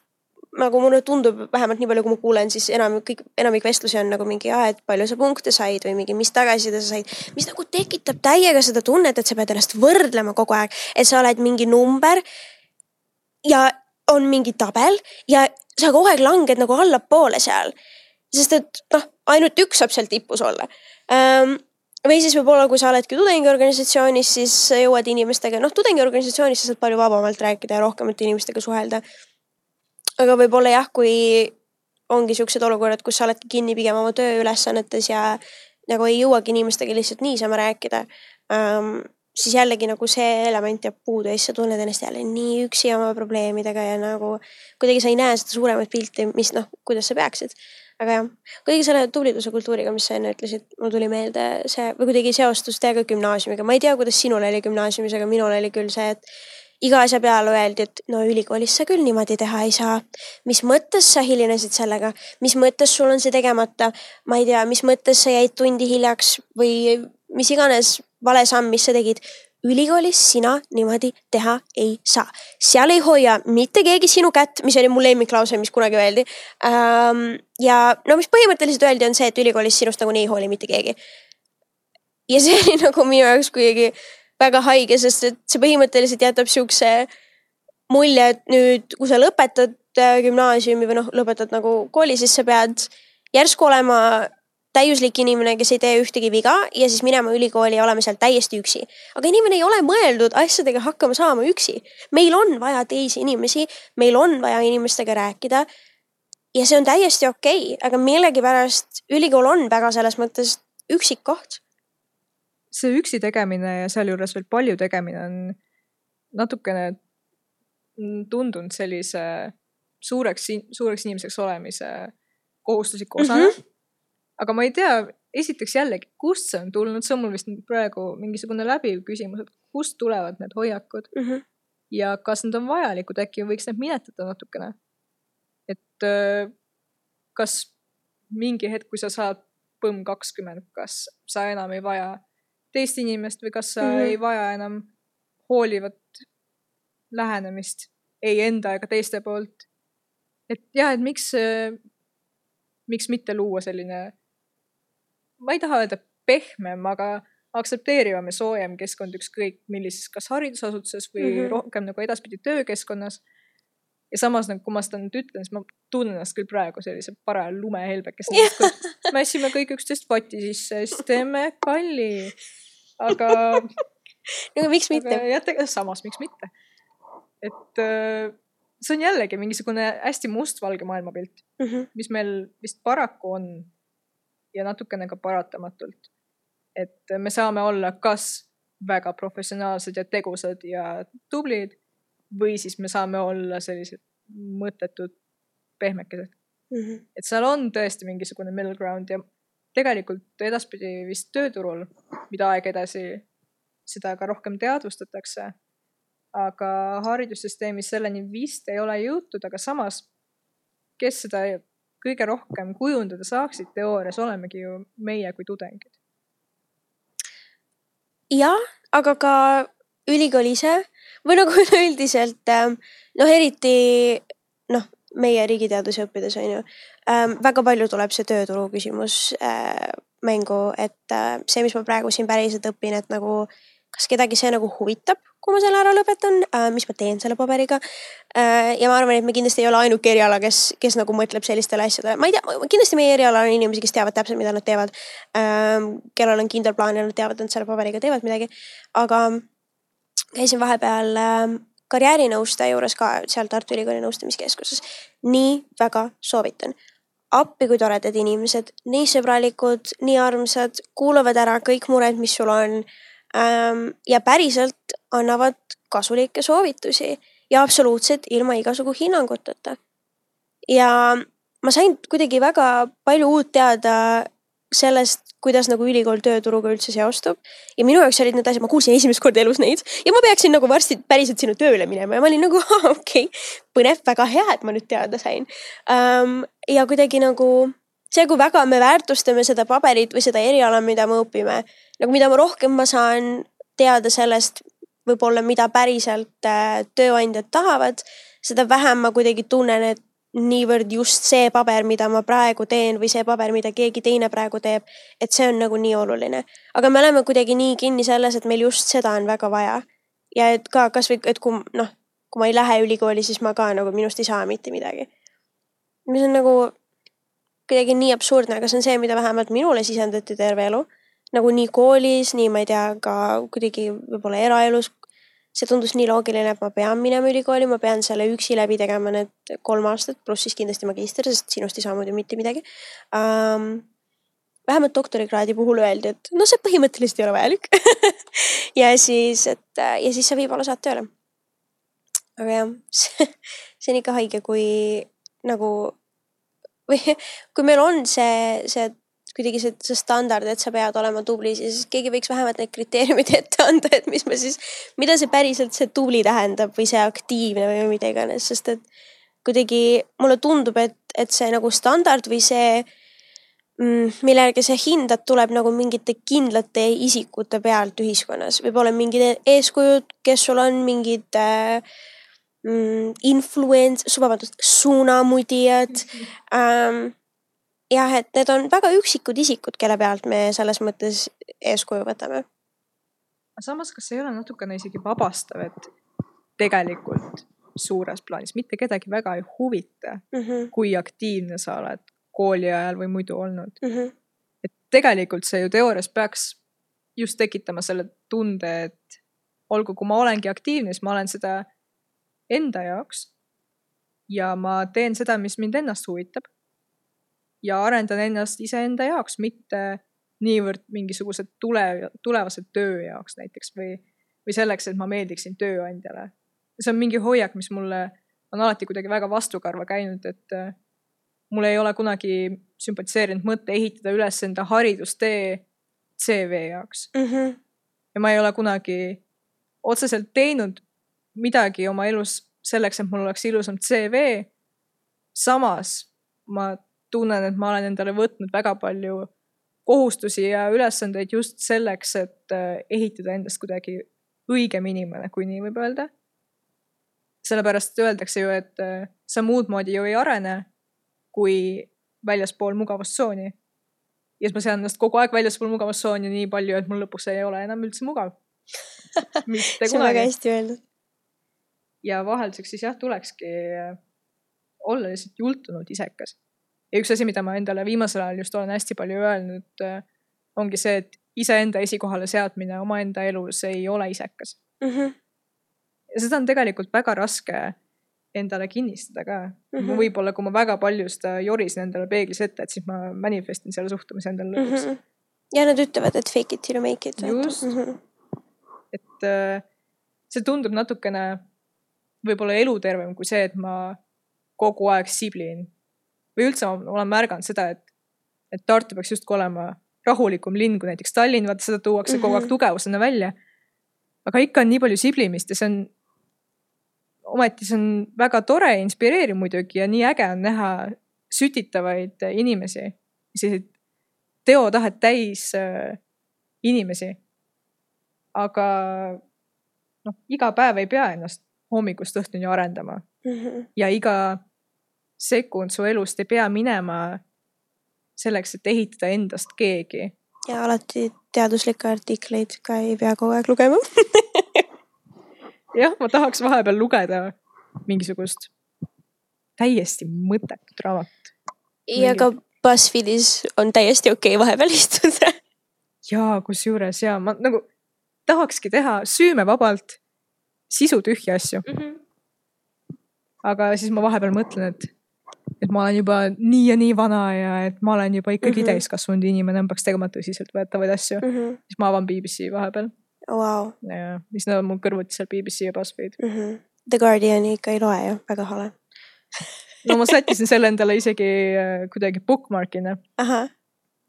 nagu mulle tundub, vähemalt nii palju, kui ma kuulen, siis enam kõik, enamik vestlusi on nagu mingi, et palju sa punkte said või mingi, mis tagasiside sa said. mis nagu tekitab täiega seda tunnet, et sa pead ennast võrdlema kogu aeg, et sa oled mingi number. ja on mingi tabel ja sa kogu aeg langed nagu allapoole seal. sest et noh, ainult üks saab seal tipus olla um, või siis võib-olla, kui sa oledki tudengiorganisatsioonis, siis jõuad inimestega, noh, tudengiorganisatsioonis sa saad palju vabamalt rääkida ja rohkemate inimestega suhelda. aga võib-olla jah, kui ongi siuksed olukorrad, kus sa oledki kinni pigem oma tööülesannetes ja nagu ei jõuagi inimestega lihtsalt niisama rääkida um,. siis jällegi nagu see element jääb puudu ja siis sa tunned ennast jälle nii üksi oma probleemidega ja nagu kuidagi sa ei näe seda suuremat pilti, mis noh, kuidas sa peaksid aga jah, kuidagi selle tubliduse kultuuriga, mis sa enne ütlesid, mul tuli meelde see või kuidagi seostus täiega gümnaasiumiga, ma ei tea, kuidas sinul oli gümnaasiumis, aga minul oli küll see, et iga asja peale öeldi, et no ülikoolis sa küll niimoodi teha ei saa. mis mõttes sa hilinesid sellega, mis mõttes sul on see tegemata, ma ei tea, mis mõttes sa jäid tundi hiljaks või mis iganes vale samm, mis sa tegid ülikoolis sina niimoodi teha ei saa. seal ei hoia mitte keegi sinu kätt, mis oli mu lemmiklause, mis kunagi öeldi ähm,. ja no mis põhimõtteliselt öeldi, on see, et ülikoolis sinust nagunii ei hooli mitte keegi. ja see oli nagu minu jaoks kuidagi väga haige, sest et see põhimõtteliselt jätab siukse mulje, et nüüd, kui sa lõpetad äh, gümnaasiumi või noh, lõpetad nagu kooli, siis sa pead järsku olema täiuslik inimene, kes ei tee ühtegi viga ja siis minema ülikooli ja olema seal täiesti üksi. aga inimene ei ole mõeldud asjadega hakkama saama üksi. meil on vaja teisi inimesi, meil on vaja inimestega rääkida. ja see on täiesti okei okay,, aga millegipärast ülikool on väga selles mõttes üksik koht. see üksi tegemine ja sealjuures veel palju tegemine on natukene tundunud sellise suureks, suureks inimeseks olemise kohustusliku osana mm. -hmm aga ma ei tea, esiteks jällegi, kust see on tulnud, see on mul vist praegu mingisugune läbiv küsimus, et kust tulevad need hoiakud mm. -hmm. ja kas need on vajalikud, äkki võiks need minetada natukene. et kas mingi hetk, kui sa saad põmm kakskümmend, kas sa enam ei vaja teist inimest või kas sa mm -hmm. ei vaja enam hoolivat lähenemist ei enda ega teiste poolt. et jah, et miks, miks mitte luua selline ma ei taha öelda pehmem, aga aktsepteerivam ja soojem keskkond ükskõik millises, kas haridusasutuses või mm -hmm. rohkem nagu edaspidi töökeskkonnas. ja samas nagu, kui ma seda nüüd ütlen, siis ma tunnen ennast küll praegu sellise paraja lumehelbekesena yeah., mässime kõik üksteist poti sisse, siis teeme kalli. aga. no miks mitte? jätte, samas, miks mitte? et äh, see on jällegi mingisugune hästi mustvalge maailmapilt mm, -hmm. mis meil vist paraku on ja natukene ka paratamatult. et me saame olla kas väga professionaalsed ja tegusad ja tublid või siis me saame olla sellised mõttetud pehmekesed mm. -hmm. et seal on tõesti mingisugune middle ground ja tegelikult edaspidi vist tööturul, mida aeg edasi, seda ka rohkem teadvustatakse aga haridussüsteemis selleni vist ei ole jõutud, aga samas, kes seda kõige rohkem kujundada saaksid teoorias, olemegi ju meie kui tudengid. jah, aga ka ülikool ise või nagu üleüldiselt ähm, noh, eriti noh, meie riigiteadusi õppides on ju ähm,, väga palju tuleb see tööturu küsimus äh, mängu, et äh, see, mis ma praegu siin päriselt õpin, et nagu kas kedagi see nagu huvitab, kui ma selle ära lõpetan äh,, mis ma teen selle paberiga äh,. ja ma arvan, et me kindlasti ei ole ainuke eriala, kes, kes nagu mõtleb sellistele asjadele, ma ei tea, kindlasti meie erialal on inimesi, kes teavad täpselt, mida nad teevad äh,. kellel on kindel plaan ja nad teavad, et nad selle paberiga teevad midagi. aga käisin vahepeal äh, karjäärinõustaja juures ka seal Tartu Ülikooli nõustamiskeskuses. nii väga soovitan appi, kui toredad inimesed, nii sõbralikud, nii armsad, kuulavad ära kõik mured, mis sul on. Ja päriselt annavad kasulikke soovitusi ja absoluutselt ilma igasugu hinnanguteta. ja ma sain kuidagi väga palju uut teada sellest, kuidas nagu ülikool tööturuga üldse seostub. ja minu jaoks olid need asjad, ma kuulsin esimest korda elus neid ja ma peaksin nagu varsti päriselt sinna tööle minema ja ma olin nagu okei okay,, põnev, väga hea, et ma nüüd teada sain um,. ja kuidagi nagu see, kui väga me väärtustame seda paberit või seda eriala, mida me õpime, nagu mida ma rohkem ma saan teada sellest, võib-olla, mida päriselt äh, tööandjad tahavad, seda vähem ma kuidagi tunnen, et niivõrd just see paber, mida ma praegu teen või see paber, mida keegi teine praegu teeb, et see on nagu nii oluline. aga me oleme kuidagi nii kinni selles, et meil just seda on väga vaja. ja et ka kasvõi, et kui noh, kui ma ei lähe ülikooli, siis ma ka nagu minust ei saa mitte midagi. mis on nagu kuidagi nii absurdne, aga see on see, mida vähemalt minule sisendati terve elu. nagu nii koolis, nii ma ei tea, ka kuidagi võib-olla eraelus see tundus nii loogiline, et ma pean minema ülikooli, ma pean selle üksi läbi tegema need kolm aastat, pluss siis kindlasti magister, sest sinust ei saa muidu mitte midagi um,. vähemalt doktorikraadi puhul öeldi, et no see põhimõtteliselt ei ole vajalik ja siis, et ja siis sa võib-olla saad tööle. aga jah, see on ikka haige, kui nagu või kui meil on see, see kuidagi see, see standard, et sa pead olema tubli, siis keegi võiks vähemalt need kriteeriumid ette anda, et mis me siis, mida see päriselt see tubli tähendab või see aktiivne või mida iganes, sest et kuidagi mulle tundub, et, et see nagu standard või see mm,, mille järgi sa hindad, tuleb nagu mingite kindlate isikute pealt ühiskonnas, võib-olla mingid eeskujud, kes sul on mingid äh, mm, influence, vabandust, suunamudijad mm. -hmm. Jah, et need on väga üksikud isikud, kelle pealt me selles mõttes eeskuju võtame. aga samas, kas ei ole natukene isegi vabastav, et tegelikult suures plaanis mitte kedagi väga ei huvita mm, -hmm. kui aktiivne sa oled kooli ajal või muidu olnud mm. -hmm. et tegelikult see ju teoorias peaks just tekitama selle tunde, et olgu, kui ma olengi aktiivne, siis ma olen seda enda jaoks. ja ma teen seda, mis mind ennast huvitab ja arendan ennast iseenda jaoks, mitte niivõrd mingisuguse tule, tulevase töö jaoks näiteks või, või selleks, et ma meeldiksin tööandjale. see on mingi hoiak, mis mulle on alati kuidagi väga vastukarva käinud, et äh, mul ei ole kunagi sümpatiseerinud mõte ehitada üles enda haridustee CV jaoks mm. -hmm. ja ma ei ole kunagi otseselt teinud midagi oma elus selleks, et mul oleks ilusam CV. samas ma tunnen, et ma olen endale võtnud väga palju kohustusi ja ülesandeid just selleks, et äh, ehitada endast kuidagi õigem inimene, kui nii võib öelda. sellepärast öeldakse ju, et äh, sa muud moodi ju ei arene kui väljaspool mugavustsooni. ja siis ma sean ennast kogu aeg väljaspool mugavustsooni nii palju, et mul lõpuks ei ole enam üldse mugav. see on väga hästi öeldud. Ja vahelduseks siis jah, tulekski äh, olla lihtsalt jultunud isekas ja üks asi, mida ma endale viimasel ajal just olen hästi palju öelnud, ongi see, et iseenda esikohale seadmine omaenda elus ei ole isekas mm. -hmm. ja seda on tegelikult väga raske endale kinnistada ka mm. -hmm. võib-olla, kui ma väga palju seda jorisin endale peeglis ette, et siis ma manifestin selle suhtumise endale lõpuks mm. -hmm. ja nad ütlevad, et fake it till you make it. Just. Mm -hmm. et äh, see tundub natukene võib-olla elutervem kui see, et ma kogu aeg siblin. või üldse ma olen märganud seda, et, et Tartu peaks justkui olema rahulikum linn kui näiteks Tallinn, vaata seda tuuakse mm -hmm. kogu aeg Mhm. tugevusena välja. aga ikka on nii palju siblimist ja see on, ometi see on väga tore ja inspireeriv muidugi ja nii äge on näha sütitavaid inimesi, selliseid teotahet täis äh, inimesi. aga noh, iga päev ei pea ennast hommikust õhtuni arendama Mm -hmm. ja iga sekund su elust ei pea minema selleks, et ehitada endast keegi. ja alati teaduslikke artikleid ka ei pea kogu aeg lugema jah, ma tahaks vahepeal lugeda mingisugust täiesti mõttetut raamatut. ja ka BuzzFeedis on täiesti okei okay vahepeal istuda ja kusjuures ja ma nagu tahakski teha süümevabalt sisutühje asju, mm. -hmm. aga siis ma vahepeal mõtlen, et, et ma olen juba nii ja nii vana ja et ma olen juba ikkagi mm. -hmm. täiskasvanud inimene, ma peaks tegema tõsiseltvõetavaid asju. Mm -hmm. siis ma avan BBC vahepeal Wow. ja siis nad on mul kõrvuti seal BBC ja BuzzFeed. Mm -hmm. The Guardiani ikka ei loe ju, väga hale. no ma sättisin selle endale isegi äh, kuidagi bookmark'ina.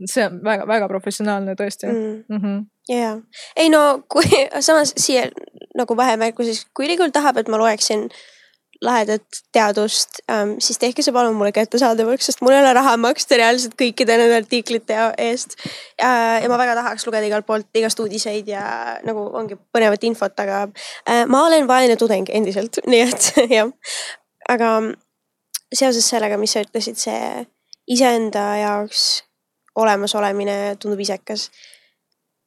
see on väga-väga professionaalne tõesti mm.. mm. -hmm. ja, ja ei no kui samas siia nagu vahemärku siis, kui ülikool tahab, et ma loeksin lahedat teadust ähm,, siis tehke see palun mulle kättesaadavaks, sest mul ei ole raha maksta reaalselt kõikide nende artiklite eest ja, ma väga tahaks lugeda igalt poolt igast uudiseid ja nagu ongi põnevat infot, aga äh, ma olen vaene tudeng endiselt, nii et jah. aga seoses sellega, mis sa ütlesid, see iseenda jaoks olemasolemine tundub isekas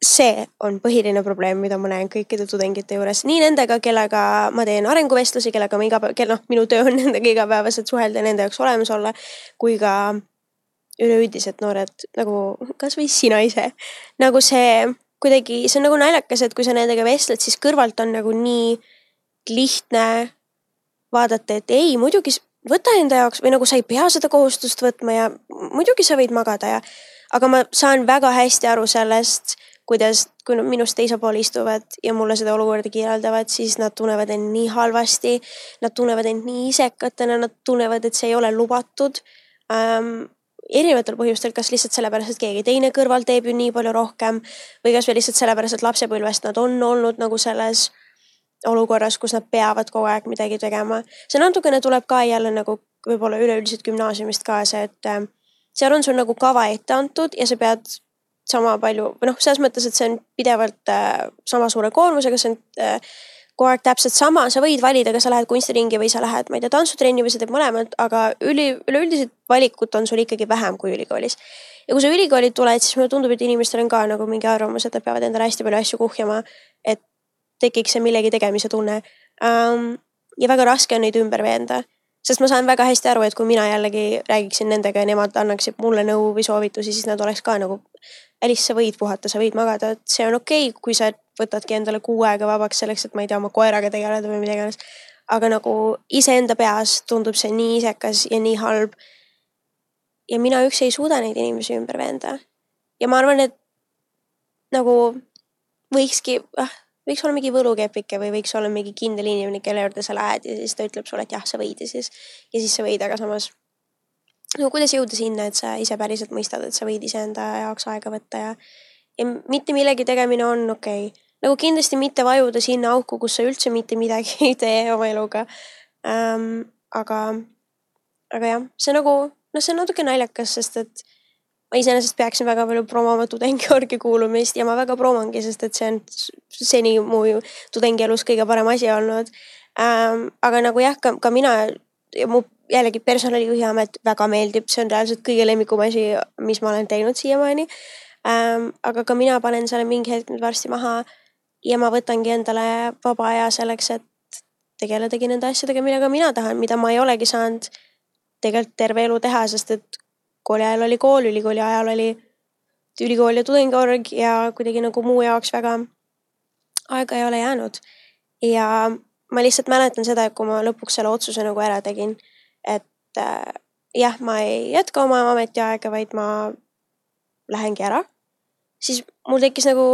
see on põhiline probleem, mida ma näen kõikide tudengite juures, nii nendega, kellega ma teen arenguvestlusi, kellega ma iga päev, kel noh, minu töö on nendega igapäevaselt suhelda nende jaoks olemas olla, kui ka üleüldiselt noored nagu kasvõi sina ise. nagu see kuidagi, see on nagu naljakas, et kui sa nendega vestled, siis kõrvalt on nagu nii lihtne vaadata, et ei, muidugi võta enda jaoks või nagu sa ei pea seda kohustust võtma ja muidugi sa võid magada ja aga ma saan väga hästi aru sellest, kuidas, kui nad minust teisel pool istuvad ja mulle seda olukorda kirjeldavad, siis nad tunnevad end nii halvasti. Nad tunnevad end nii isekatena, nad tunnevad, et see ei ole lubatud ähm, erinevatel põhjustel, kas lihtsalt sellepärast, et keegi teine kõrval teeb ju nii palju rohkem või kasvõi lihtsalt sellepärast, et lapsepõlvest nad on olnud nagu selles olukorras, kus nad peavad kogu aeg midagi tegema. see natukene tuleb ka jälle nagu võib-olla üleüldiselt gümnaasiumist kaasa, et äh, seal on sul nagu kava ette antud ja sa pead sama palju või noh, selles mõttes, et see on pidevalt äh, sama suure koormusega, see on äh, kogu aeg täpselt sama, sa võid valida, kas sa lähed kunstiringi või sa lähed, ma ei tea, tantsutrenni või sa teed mõlemat, aga üli, üleüldiselt valikut on sul ikkagi vähem kui ülikoolis. ja kui sa ülikooli tuled, siis mulle tundub, et inimestel on ka nagu mingi arvamus, et nad peavad endale hästi palju asju kuhjama, et tekiks see millegi tegemise tunne um,. ja väga raske on neid ümber veenda, sest ma saan väga hästi aru, et kui mina jällegi räägiksin nendega ja nemad annaksid mulle nõu või soovitusi, siis nad oleks ka nagu Alice, sa võid puhata, sa võid magada, et see on okei okay,, kui sa võtadki endale kuu aega vabaks selleks, et ma ei tea, oma koeraga tegeleda või mida iganes. aga nagu iseenda peas tundub see nii isekas ja nii halb. ja mina üksi ei suuda neid inimesi ümber veenda. ja ma arvan, et nagu võikski, ah, võiks olla mingi võlukepike või võiks olla mingi kindel inimene, kelle juurde sa lähed ja siis ta ütleb sulle, et jah, sa võid ja siis, ja siis sa võid, aga samas no kuidas jõuda sinna, et sa ise päriselt mõistad, et sa võid iseenda jaoks aega võtta ja, ja mitte millegi tegemine on okei okay. nagu kindlasti mitte vajuda sinna auku, kus sa üldse mitte midagi ei tee oma eluga ähm,. aga, aga jah, see nagu, noh, see on natuke naljakas, sest et ma iseenesest peaksin väga palju promoma tudengiorgi kuulumist ja ma väga promongi, sest et see on seni mu tudengielus kõige parem asi olnud ähm,. aga nagu jah, ka, ka mina ja mu jällegi personalijuhi amet väga meeldib, see on reaalselt kõige lemmikum asi, mis ma olen teinud siiamaani ähm,. aga ka mina panen selle mingi hetk nüüd varsti maha ja ma võtangi endale vaba aja selleks, et tegeledagi nende asjadega, millega mina tahan, mida ma ei olegi saanud tegelikult terve elu teha, sest et kooli ajal oli kool, ülikooli ajal oli ülikool ja tudengiorg ja kuidagi nagu muu jaoks väga aega ei ole jäänud. ja ma lihtsalt mäletan seda, et kui ma lõpuks selle otsuse nagu ära tegin, et äh, jah, ma ei jätka oma ametiaega, vaid ma lähengi ära, siis mul tekkis nagu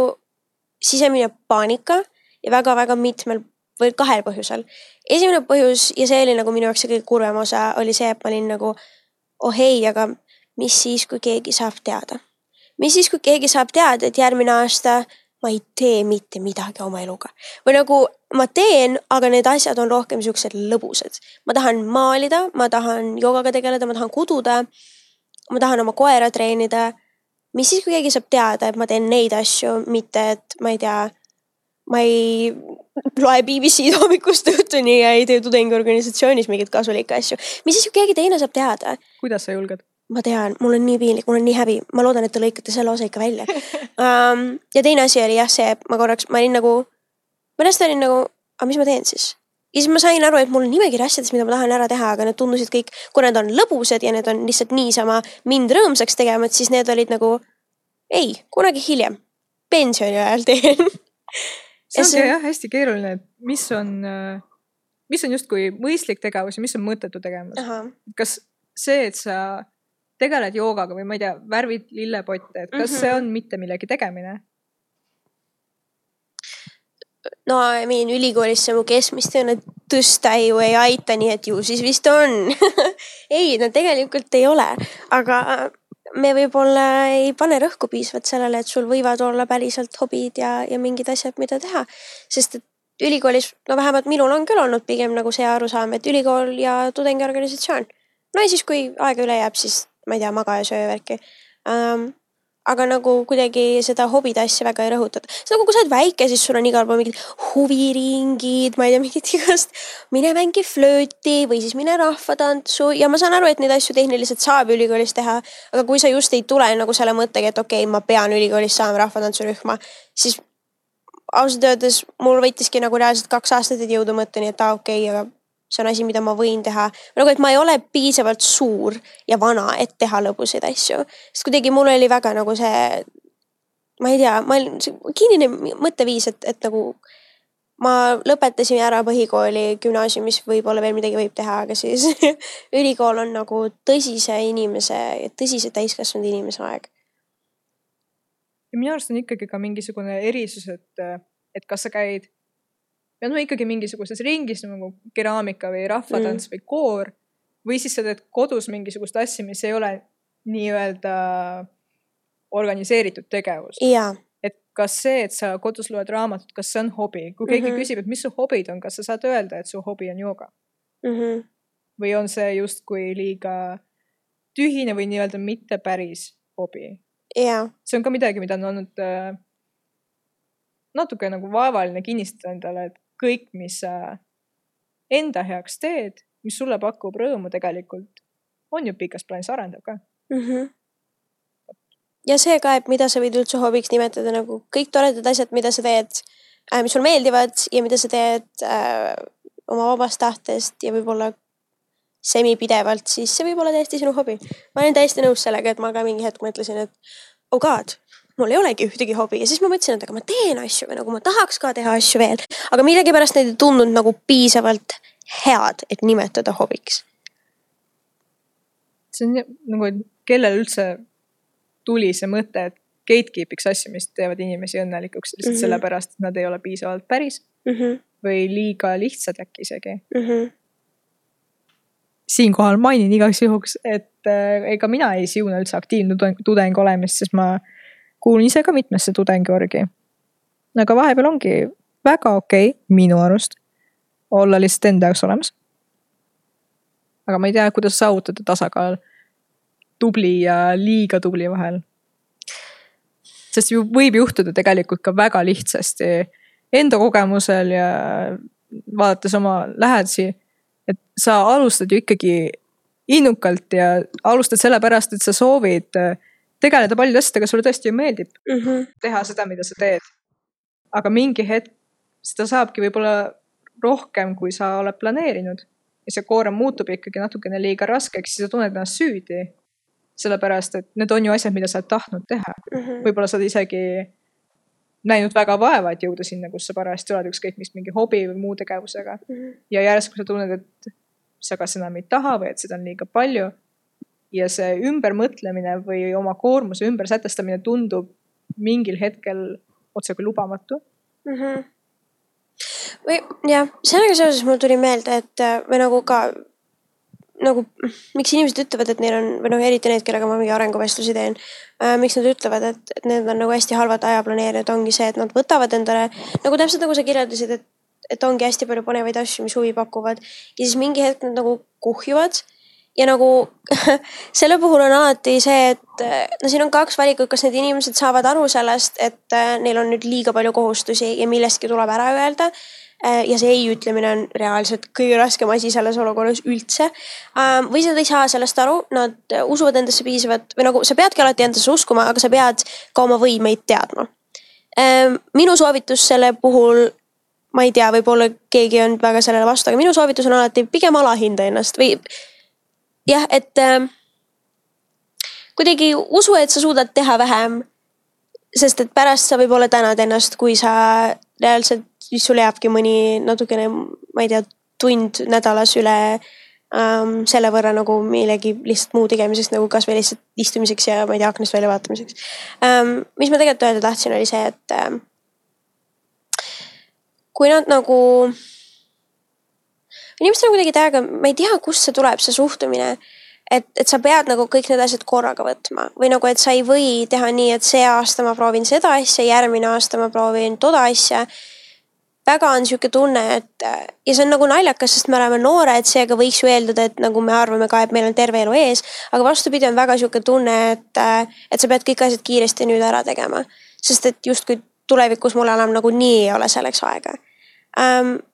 sisemine paanika ja väga-väga mitmel või kahel põhjusel. esimene põhjus ja see oli nagu minu jaoks see kõige kurvem osa oli see, et ma olin nagu oh ei, aga mis siis, kui keegi saab teada? mis siis, kui keegi saab teada, et järgmine aasta ma ei tee mitte midagi oma eluga või nagu ma teen, aga need asjad on rohkem siuksed lõbusad. ma tahan maalida, ma tahan joogaga tegeleda, ma tahan kududa. ma tahan oma koera treenida. mis siis, kui keegi saab teada, et ma teen neid asju, mitte et ma ei tea, ma ei loe BBC-d hommikust õhtuni ja ei tee tudengiorganisatsioonis mingeid kasulikke asju. mis siis, kui keegi teine saab teada? kuidas sa julged? Ma tean, mul on nii piinlik, mul on nii häbi, ma loodan, et te lõikate selle osa ikka välja um,. ja teine asi oli jah see, et ma korraks, ma olin nagu, ma lihtsalt olin nagu, aga mis ma teen siis? ja siis ma sain aru, et mul on nimekiri asjadest, mida ma tahan ära teha, aga need tundusid kõik, kuna need on lõbusad ja need on lihtsalt niisama mind rõõmsaks tegema, et siis need olid nagu ei, kunagi hiljem, pensioni ajal teen see ongi see... jah hästi keeruline, et mis on, mis on justkui mõistlik tegevus ja mis on mõttetu tegevus. kas see, et sa tegeled joogaga või ma ei tea, värvid lillepotte, et kas mm -hmm. see on mitte millegi tegemine? no I mean ülikoolis see mu keskmist joone tõsta ju ei aita, nii et ju siis vist on ei, no tegelikult ei ole, aga me võib-olla ei pane rõhku piisavalt sellele, et sul võivad olla päriselt hobid ja, ja mingid asjad, mida teha. sest et ülikoolis, no vähemalt minul on küll olnud pigem nagu see arusaam, et ülikool ja tudengiorganisatsioon. no ja siis, kui aega üle jääb, siis ma ei tea, maga ja söö värki um, aga nagu kuidagi seda hobide asja väga ei rõhutata. see nagu, kui sa oled väike, siis sul on igal pool mingid huviringid, ma ei tea, mingid igast, mine mängi flööti või siis mine rahvatantsu ja ma saan aru, et neid asju tehniliselt saab ülikoolis teha. aga kui sa just ei tule nagu selle mõttega, et okei okay,, ma pean ülikoolis saama rahvatantsurühma, siis ausalt öeldes mul võttiski nagu reaalselt kaks aastat, et jõuda mõtteni, et aa ah, okei okay,, aga see on asi, mida ma võin teha. nagu, et ma ei ole piisavalt suur ja vana, et teha lõbusaid asju. sest kuidagi mul oli väga nagu see, ma ei tea, ma olin kinnine mõtteviis, et, et nagu ma lõpetasin ära põhikooli, gümnaasiumis võib-olla veel midagi võib teha, aga siis ülikool on nagu tõsise inimese, tõsise täiskasvanud inimese aeg. ja minu arust on ikkagi ka mingisugune erisus, et, et kas sa käid pead no ikkagi mingisuguses ringis nagu keraamika või rahvatants mm. või koor. või siis sa teed kodus mingisugust asja, mis ei ole nii-öelda organiseeritud tegevus. et kas see, et sa kodus loed raamatut, kas see on hobi, kui keegi mm -hmm. küsib, et mis su hobid on, kas sa saad öelda, et su hobi on jooga mm? -hmm. või on see justkui liiga tühine või nii-öelda mitte päris hobi? see on ka midagi, mida on olnud äh, natuke nagu vaevaline kinnistada endale, et kõik, mis sa enda heaks teed, mis sulle pakub rõõmu tegelikult, on ju pikas plaanis arendav ka mm. -hmm. ja see ka, et mida sa võid üldse hobiks nimetada nagu kõik toredad asjad, mida sa teed äh,, mis sulle meeldivad ja mida sa teed äh, oma vabast tahtest ja võib-olla semipidevalt, siis see võib olla täiesti sinu hobi. ma olen täiesti nõus sellega, et ma ka mingi hetk mõtlesin, et oh god, mul ei olegi ühtegi hobi ja siis ma mõtlesin, et aga ma teen asju või nagu ma tahaks ka teha asju veel, aga millegipärast need ei tundunud nagu piisavalt head, et nimetada hobiks. see on nagu, kellel üldse tuli see mõte, et gatekeep'iks asju, mis teevad inimesi õnnelikuks lihtsalt mm -hmm. sellepärast, et nad ei ole piisavalt päris mm -hmm. või liiga lihtsad äkki isegi mm. -hmm. siinkohal mainin igaks juhuks, et äh, ega mina ei siuna üldse aktiivne tudeng olemist, sest ma kuulun ise ka mitmesse tudengiorgi. aga vahepeal ongi väga okei okay, minu arust olla lihtsalt enda jaoks olemas. aga ma ei tea, kuidas saavutada tasakaal tubli ja liiga tubli vahel. sest ju võib juhtuda tegelikult ka väga lihtsasti enda kogemusel ja vaadates oma lähedasi, et sa alustad ju ikkagi innukalt ja alustad sellepärast, et sa soovid tegeleda paljude asjadega, sulle tõesti ju meeldib mm -hmm. teha seda, mida sa teed. aga mingi hetk seda saabki võib-olla rohkem, kui sa oled planeerinud. ja see koorem muutub ikkagi natukene liiga raskeks, siis sa tunned ennast süüdi. sellepärast et need on ju asjad, mida sa oled tahtnud teha mm -hmm. võib-olla sa oled isegi näinud väga vaeva, et jõuda sinna, kus sa parajasti oled, ükskõik mis mingi hobi või muu tegevusega mm. -hmm. ja järsku sa tunned, et sa kas enam ei taha või et seda on liiga palju. Ja see ümbermõtlemine või oma koormuse ümbersätestamine tundub mingil hetkel otsekui lubamatu mm. -hmm. või jah, sellega seoses mul tuli meelde, et või nagu ka nagu, miks inimesed ütlevad, et neil on või noh, eriti need, kellega ma mingi arenguvestlusi teen äh,. miks nad ütlevad, et, et need on nagu hästi halvad ajaplaneerijad, ongi see, et nad võtavad endale nagu täpselt nagu sa kirjeldasid, et, et ongi hästi palju põnevaid asju, mis huvi pakuvad. ja siis mingi hetk nad nagu kuhjuvad ja nagu selle puhul on alati see, et no siin on kaks valikut, kas need inimesed saavad aru sellest, et äh, neil on nüüd liiga palju kohustusi ja millestki tuleb ära öelda Äh, ja see ei ütlemine on reaalselt kõige raskem asi selles olukorras üldse. Ähm, või sa ei saa sellest aru, nad usuvad endasse piisavalt või nagu sa peadki alati endasse uskuma, aga sa pead ka oma võimeid teadma. Minu soovitus selle puhul, ma ei tea, võib-olla keegi on väga sellele vastu, aga minu soovitus on alati pigem alahinda ennast või jah, et ähm, kuidagi usu, et sa suudad teha vähem. sest et pärast sa võib-olla tänad ennast, kui sa reaalselt siis sul jääbki mõni natukene, ma ei tea, tund nädalas üle ähm, selle võrra nagu millegi lihtsalt muu tegemiseks nagu kasvõi lihtsalt istumiseks ja ma ei tea, aknast välja vaatamiseks ähm,. mis ma tegelikult öelda tahtsin, oli see, et ähm, kui nad nagu, inimestel on kuidagi täiega, ma ei tea, kust see tuleb, see suhtumine et, et sa pead nagu kõik need asjad korraga võtma või nagu, et sa ei või teha nii, et see aasta ma proovin seda asja, järgmine aasta ma proovin toda asja väga on sihuke tunne, et ja see on nagu naljakas, sest me oleme noored, seega võiks ju eeldada, et nagu me arvame ka, et meil on terve elu ees. aga vastupidi, on väga sihuke tunne, et, et sa pead kõik asjad kiiresti nüüd ära tegema. sest et justkui tulevikus mul enam nagunii ei ole selleks aega.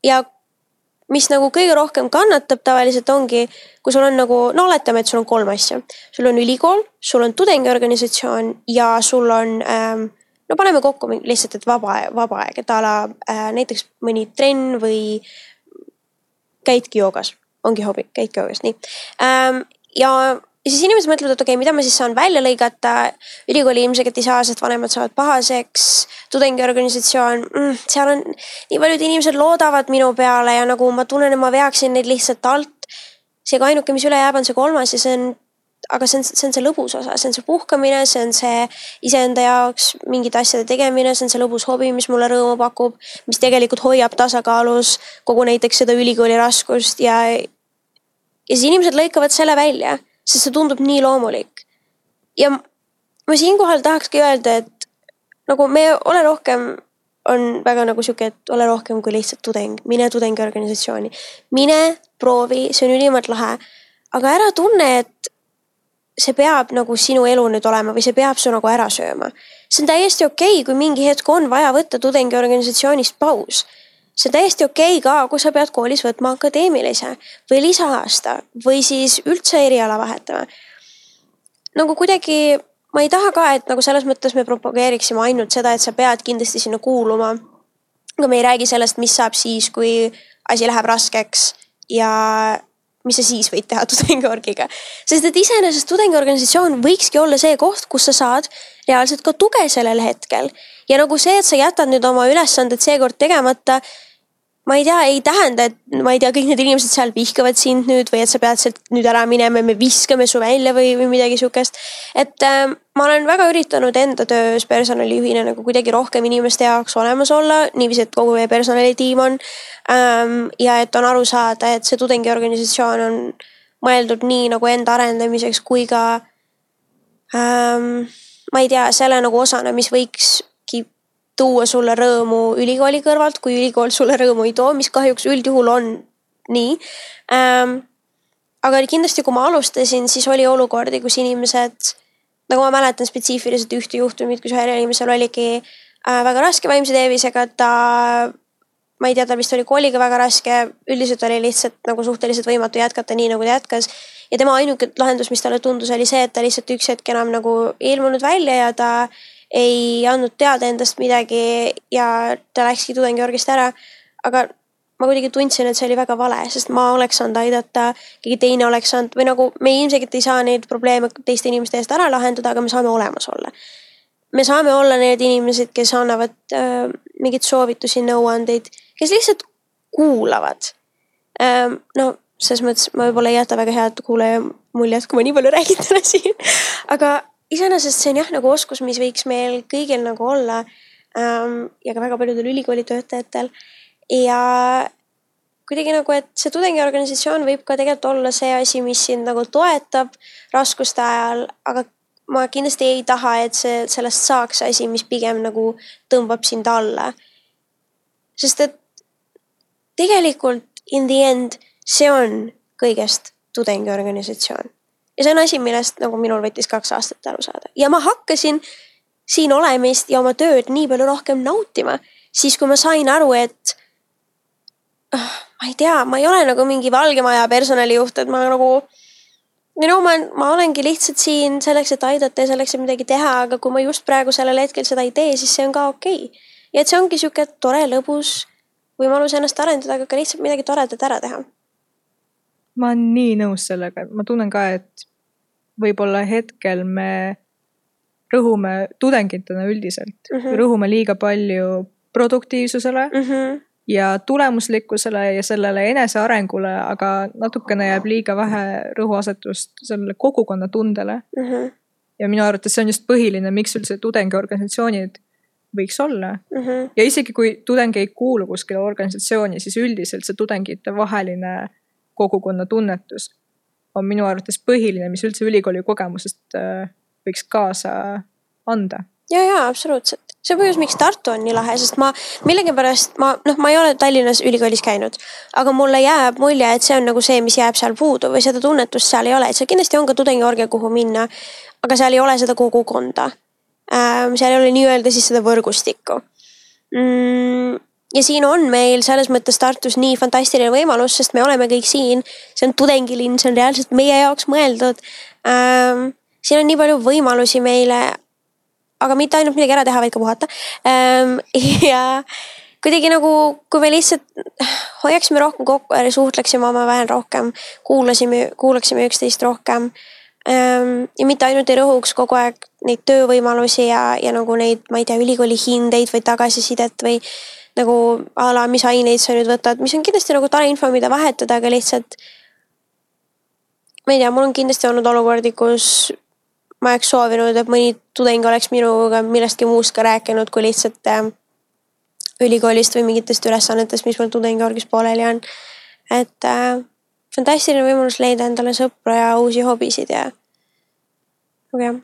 ja mis nagu kõige rohkem kannatab tavaliselt ongi, kui sul on nagu, no oletame, et sul on kolm asja. sul on ülikool, sul on tudengiorganisatsioon ja sul on ähm, no paneme kokku lihtsalt, et vaba, vaba aeg, et a la äh, näiteks mõni trenn või käidki joogas, ongi hobi, käidki joogas, nii ähm,. ja ja siis inimesed mõtlevad, et okei okay,, mida ma siis saan välja lõigata. ülikooli ilmselgelt ei saa, sest vanemad saavad pahaseks. tudengiorganisatsioon mm,, seal on nii paljud inimesed loodavad minu peale ja nagu ma tunnen, et ma veaksin neid lihtsalt alt. seega ainuke, mis üle jääb, on see kolmas ja see on aga see on, see on see lõbus osa, see on see puhkamine, see on see iseenda jaoks mingite asjade tegemine, see on see lõbus hobi, mis mulle rõõmu pakub, mis tegelikult hoiab tasakaalus kogu näiteks seda ülikooli raskust ja. ja siis inimesed lõikavad selle välja, sest see tundub nii loomulik. ja ma siinkohal tahakski öelda, et nagu me ole rohkem on väga nagu sihuke, et ole rohkem kui lihtsalt tudeng, mine tudengiorganisatsiooni, mine proovi, see on ülimalt lahe. aga ära tunne, et see peab nagu sinu elu nüüd olema või see peab su nagu ära sööma. see on täiesti okei okay,, kui mingi hetk on vaja võtta tudengiorganisatsioonist paus. See on täiesti okei okay ka, kui sa pead koolis võtma akadeemilise või lisaaasta või siis üldse eriala vahetama. nagu kuidagi, ma ei taha ka, et nagu selles mõttes me propageeriksime ainult seda, et sa pead kindlasti sinna kuuluma. aga me ei räägi sellest, mis saab siis, kui asi läheb raskeks ja mis sa siis võid teha tudengiorgiga. sest et iseenesest tudengiorganisatsioon võikski olla see koht, kus sa saad reaalselt ka tuge sellel hetkel. ja nagu see, et sa jätad nüüd oma ülesanded seekord tegemata. Ma ei tea, ei tähenda, et ma ei tea, kõik need inimesed seal vihkavad sind nüüd või et sa pead sealt nüüd ära minema ja me viskame su välja või, või midagi sihukest. et äh, ma olen väga üritanud enda töös personalijuhina nagu kuidagi rohkem inimeste jaoks olemas olla, niiviisi, et kogu meie personalitiim on ähm,. ja et on aru saada, et see tudengiorganisatsioon on mõeldud nii nagu enda arendamiseks kui ka ähm,. ma ei tea, selle nagu osana, mis võikski tuua sulle rõõmu ülikooli kõrvalt, kui ülikool sulle rõõmu ei too, mis kahjuks üldjuhul on nii ähm,. aga kindlasti, kui ma alustasin, siis oli olukordi, kus inimesed nagu ma mäletan spetsiifiliselt ühte juhtumit, kus ühel inimesel oligi äh, väga raske vaimse tervisega, ta. ma ei tea, tal vist oli kooliga väga raske, üldiselt oli lihtsalt nagu suhteliselt võimatu jätkata nii, nagu ta jätkas. ja tema ainuke lahendus, mis talle tundus, oli see, et ta lihtsalt üks hetk enam nagu ei ilmunud välja ja ta ei andnud teada endast midagi ja ta läkski tudengiorgist ära. aga ma kuidagi tundsin, et see oli väga vale, sest ma oleks saanud aidata, keegi teine oleks saanud või nagu me ilmselgelt ei saa neid probleeme teiste inimeste eest ära lahendada, aga me saame olemas olla. me saame olla need inimesed, kes annavad äh, mingeid soovitusi, nõuandeid, kes lihtsalt kuulavad ähm,. no selles mõttes ma võib-olla ei jäta väga head kuulaja muljet, kui ma nii palju räägin täna siin. aga iseenesest see on jah, nagu oskus, mis võiks meil kõigil nagu olla ähm,. ja ka väga paljudel ülikooli töötajatel. ja kuidagi nagu, et see tudengiorganisatsioon võib ka tegelikult olla see asi, mis sind nagu toetab raskuste ajal, aga ma kindlasti ei taha, et see, sellest saaks asi, mis pigem nagu tõmbab sind alla. sest et tegelikult in the end see on kõigest tudengiorganisatsioon. Ja see on asi, millest nagu minul võttis kaks aastat aru saada ja ma hakkasin siin olemist ja oma tööd nii palju rohkem nautima, siis kui ma sain aru, et oh, ma ei tea, ma ei ole nagu mingi Valge Maja personalijuht, et ma nagu no ma, ma olengi lihtsalt siin selleks, et aidata ja selleks, et midagi teha, aga kui ma just praegu sellel hetkel seda ei tee, siis see on ka okei okay.. ja et see ongi sihuke tore, lõbus võimalus ennast arendada, aga ka lihtsalt midagi toredat ära teha. Ma olen nii nõus sellega, ma tunnen ka, et võib-olla hetkel me rõhume tudengitena üldiselt mm, -hmm. rõhume liiga palju produktiivsusele mm -hmm. ja tulemuslikkusele ja sellele enesearengule, aga natukene jääb liiga vähe rõhuasetust sellele kogukonnatundele mm. -hmm. ja minu arvates see on just põhiline, miks üldse tudengiorganisatsioonid võiks olla mm. -hmm. ja isegi kui tudeng ei kuulu kuskile organisatsiooni, siis üldiselt see tudengite vaheline kogukonna tunnetus on minu arvates põhiline, mis üldse ülikooli kogemusest äh, võiks kaasa anda. ja, ja absoluutselt, see põhjus, miks Tartu on nii lahe, sest ma millegipärast ma noh, ma ei ole Tallinnas ülikoolis käinud, aga mulle jääb mulje, et see on nagu see, mis jääb seal puudu või seda tunnetust seal ei ole, et seal kindlasti on ka tudengiorgia, kuhu minna. aga seal ei ole seda kogukonda ähm,. seal ei ole nii-öelda siis seda võrgustikku mm ja siin on meil selles mõttes Tartus nii fantastiline võimalus, sest me oleme kõik siin. see on tudengilinn, see on reaalselt meie jaoks mõeldud ähm, siin on nii palju võimalusi meile, aga mitte ainult midagi ära teha, vaid ka puhata. Ehm, ja kuidagi nagu, kui me lihtsalt hoiaksime rohkem kokku ja suhtleksime omavahel rohkem, kuulasime, kuulaksime üksteist rohkem. Ehm, ja mitte ainult ei rõhuks kogu aeg neid töövõimalusi ja, ja nagu neid, ma ei tea, ülikooli hindeid või tagasisidet või nagu a la, mis aineid sa nüüd võtad, mis on kindlasti nagu tore info, mida vahetada, aga lihtsalt. ma ei tea, mul on kindlasti olnud olukordi, kus ma oleks soovinud, et mõni tudeng oleks minuga millestki muust ka rääkinud, kui lihtsalt äh, ülikoolist või mingitest ülesannetest, mis mul tudengiorgis pooleli on. et äh, fantastiline võimalus leida endale sõpru ja uusi hobisid ja, jah.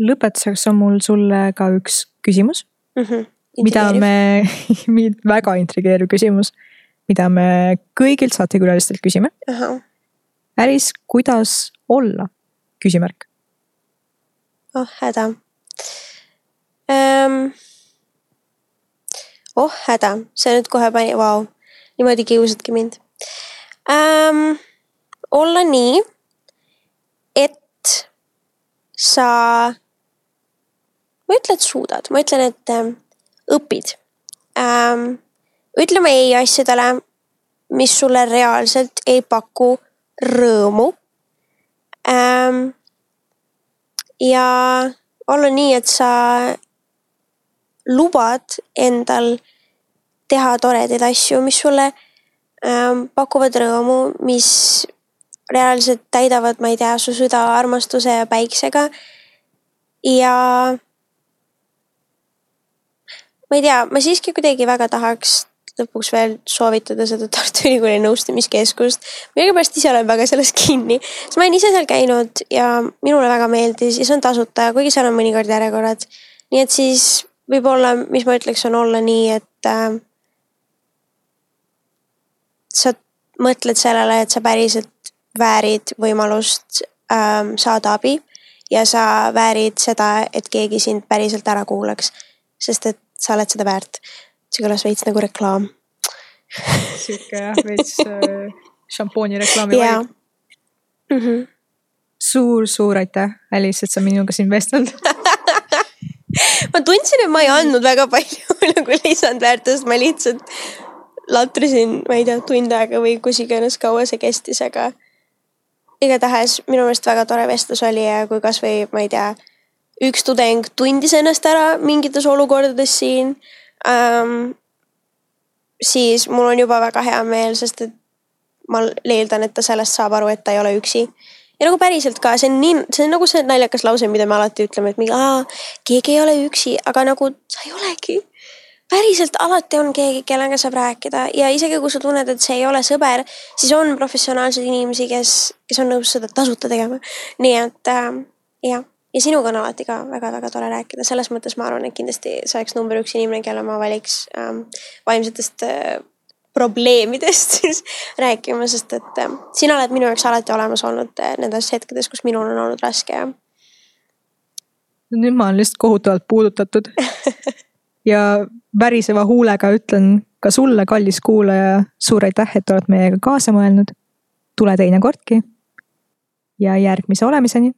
lõpetuseks on mul sulle ka üks küsimus mm. -hmm. Mida me väga intrigeeriv küsimus, mida me kõigilt saatekülalistelt küsime. Äris, kuidas olla? küsimärk oh häda ähm,. oh häda, see nüüd kohe pani, vau, niimoodi kiusadki mind ähm,. olla nii, et sa, ma ei ütle, et suudad, ma ütlen, et ähm, õpid ähm,. ütleme ei asjadele, mis sulle reaalselt ei paku rõõmu ähm, ja olla nii, et sa lubad endal teha toredaid asju, mis sulle ähm, pakuvad rõõmu, mis reaalselt täidavad, ma ei tea, su süda armastuse ja päiksega. ja ma ei tea, ma siiski kuidagi väga tahaks lõpuks veel soovitada seda Tartu Ülikooli nõustamiskeskust. millegipärast ise olen väga selles kinni, sest ma olen ise seal käinud ja minule väga meeldis ja see on tasuta, kuigi seal on mõnikord järjekorrad. nii et siis võib-olla, mis ma ütleks, on olla nii, et äh, sa mõtled sellele, et sa päriselt väärid võimalust äh, saada abi ja sa väärid seda, et keegi sind päriselt ära kuulaks. sest et sa oled seda väärt. See kõlas veits nagu reklaam. sihuke jah, veits äh, šampooni reklaami vibe. Mm -hmm. suur-suur aitäh, Alice, et sa minuga siin vestelnud ma tundsin, et ma ei andnud väga palju nagu lisandväärtust, ma lihtsalt latrisin, ma ei tea, tund aega või kus iganes kaua see kestis, aga igatahes minu meelest väga tore vestlus oli ja kui kasvõi, ma ei tea, üks tudeng tundis ennast ära mingites olukordades siin ähm,. siis mul on juba väga hea meel, sest et ma eeldan, et ta sellest saab aru, et ta ei ole üksi. ja nagu päriselt ka, see on nii, see on nagu see naljakas lause, mida me alati ütleme, et mingi, keegi ei ole üksi, aga nagu sa ei olegi päriselt alati on keegi, kellega saab rääkida ja isegi kui sa tunned, et see ei ole sõber, siis on professionaalseid inimesi, kes, kes on nõus seda tasuta tegema. nii et äh, jah, ja sinuga on alati ka väga-väga tore rääkida, selles mõttes ma arvan, et kindlasti sa oleks number üks inimene, kelle ma valiks ähm, vaimsetest äh, probleemidest siis rääkima, sest et äh, sina oled minu jaoks alati olemas olnud äh, nendes hetkedes, kus minul on olnud raske ja. nüüd ma olen lihtsalt kohutavalt puudutatud ja väriseva huulega ütlen ka sulle, kallis kuulaja, suur aitäh, et oled meiega kaasa mõelnud. tule teinekordki. ja järgmise olemiseni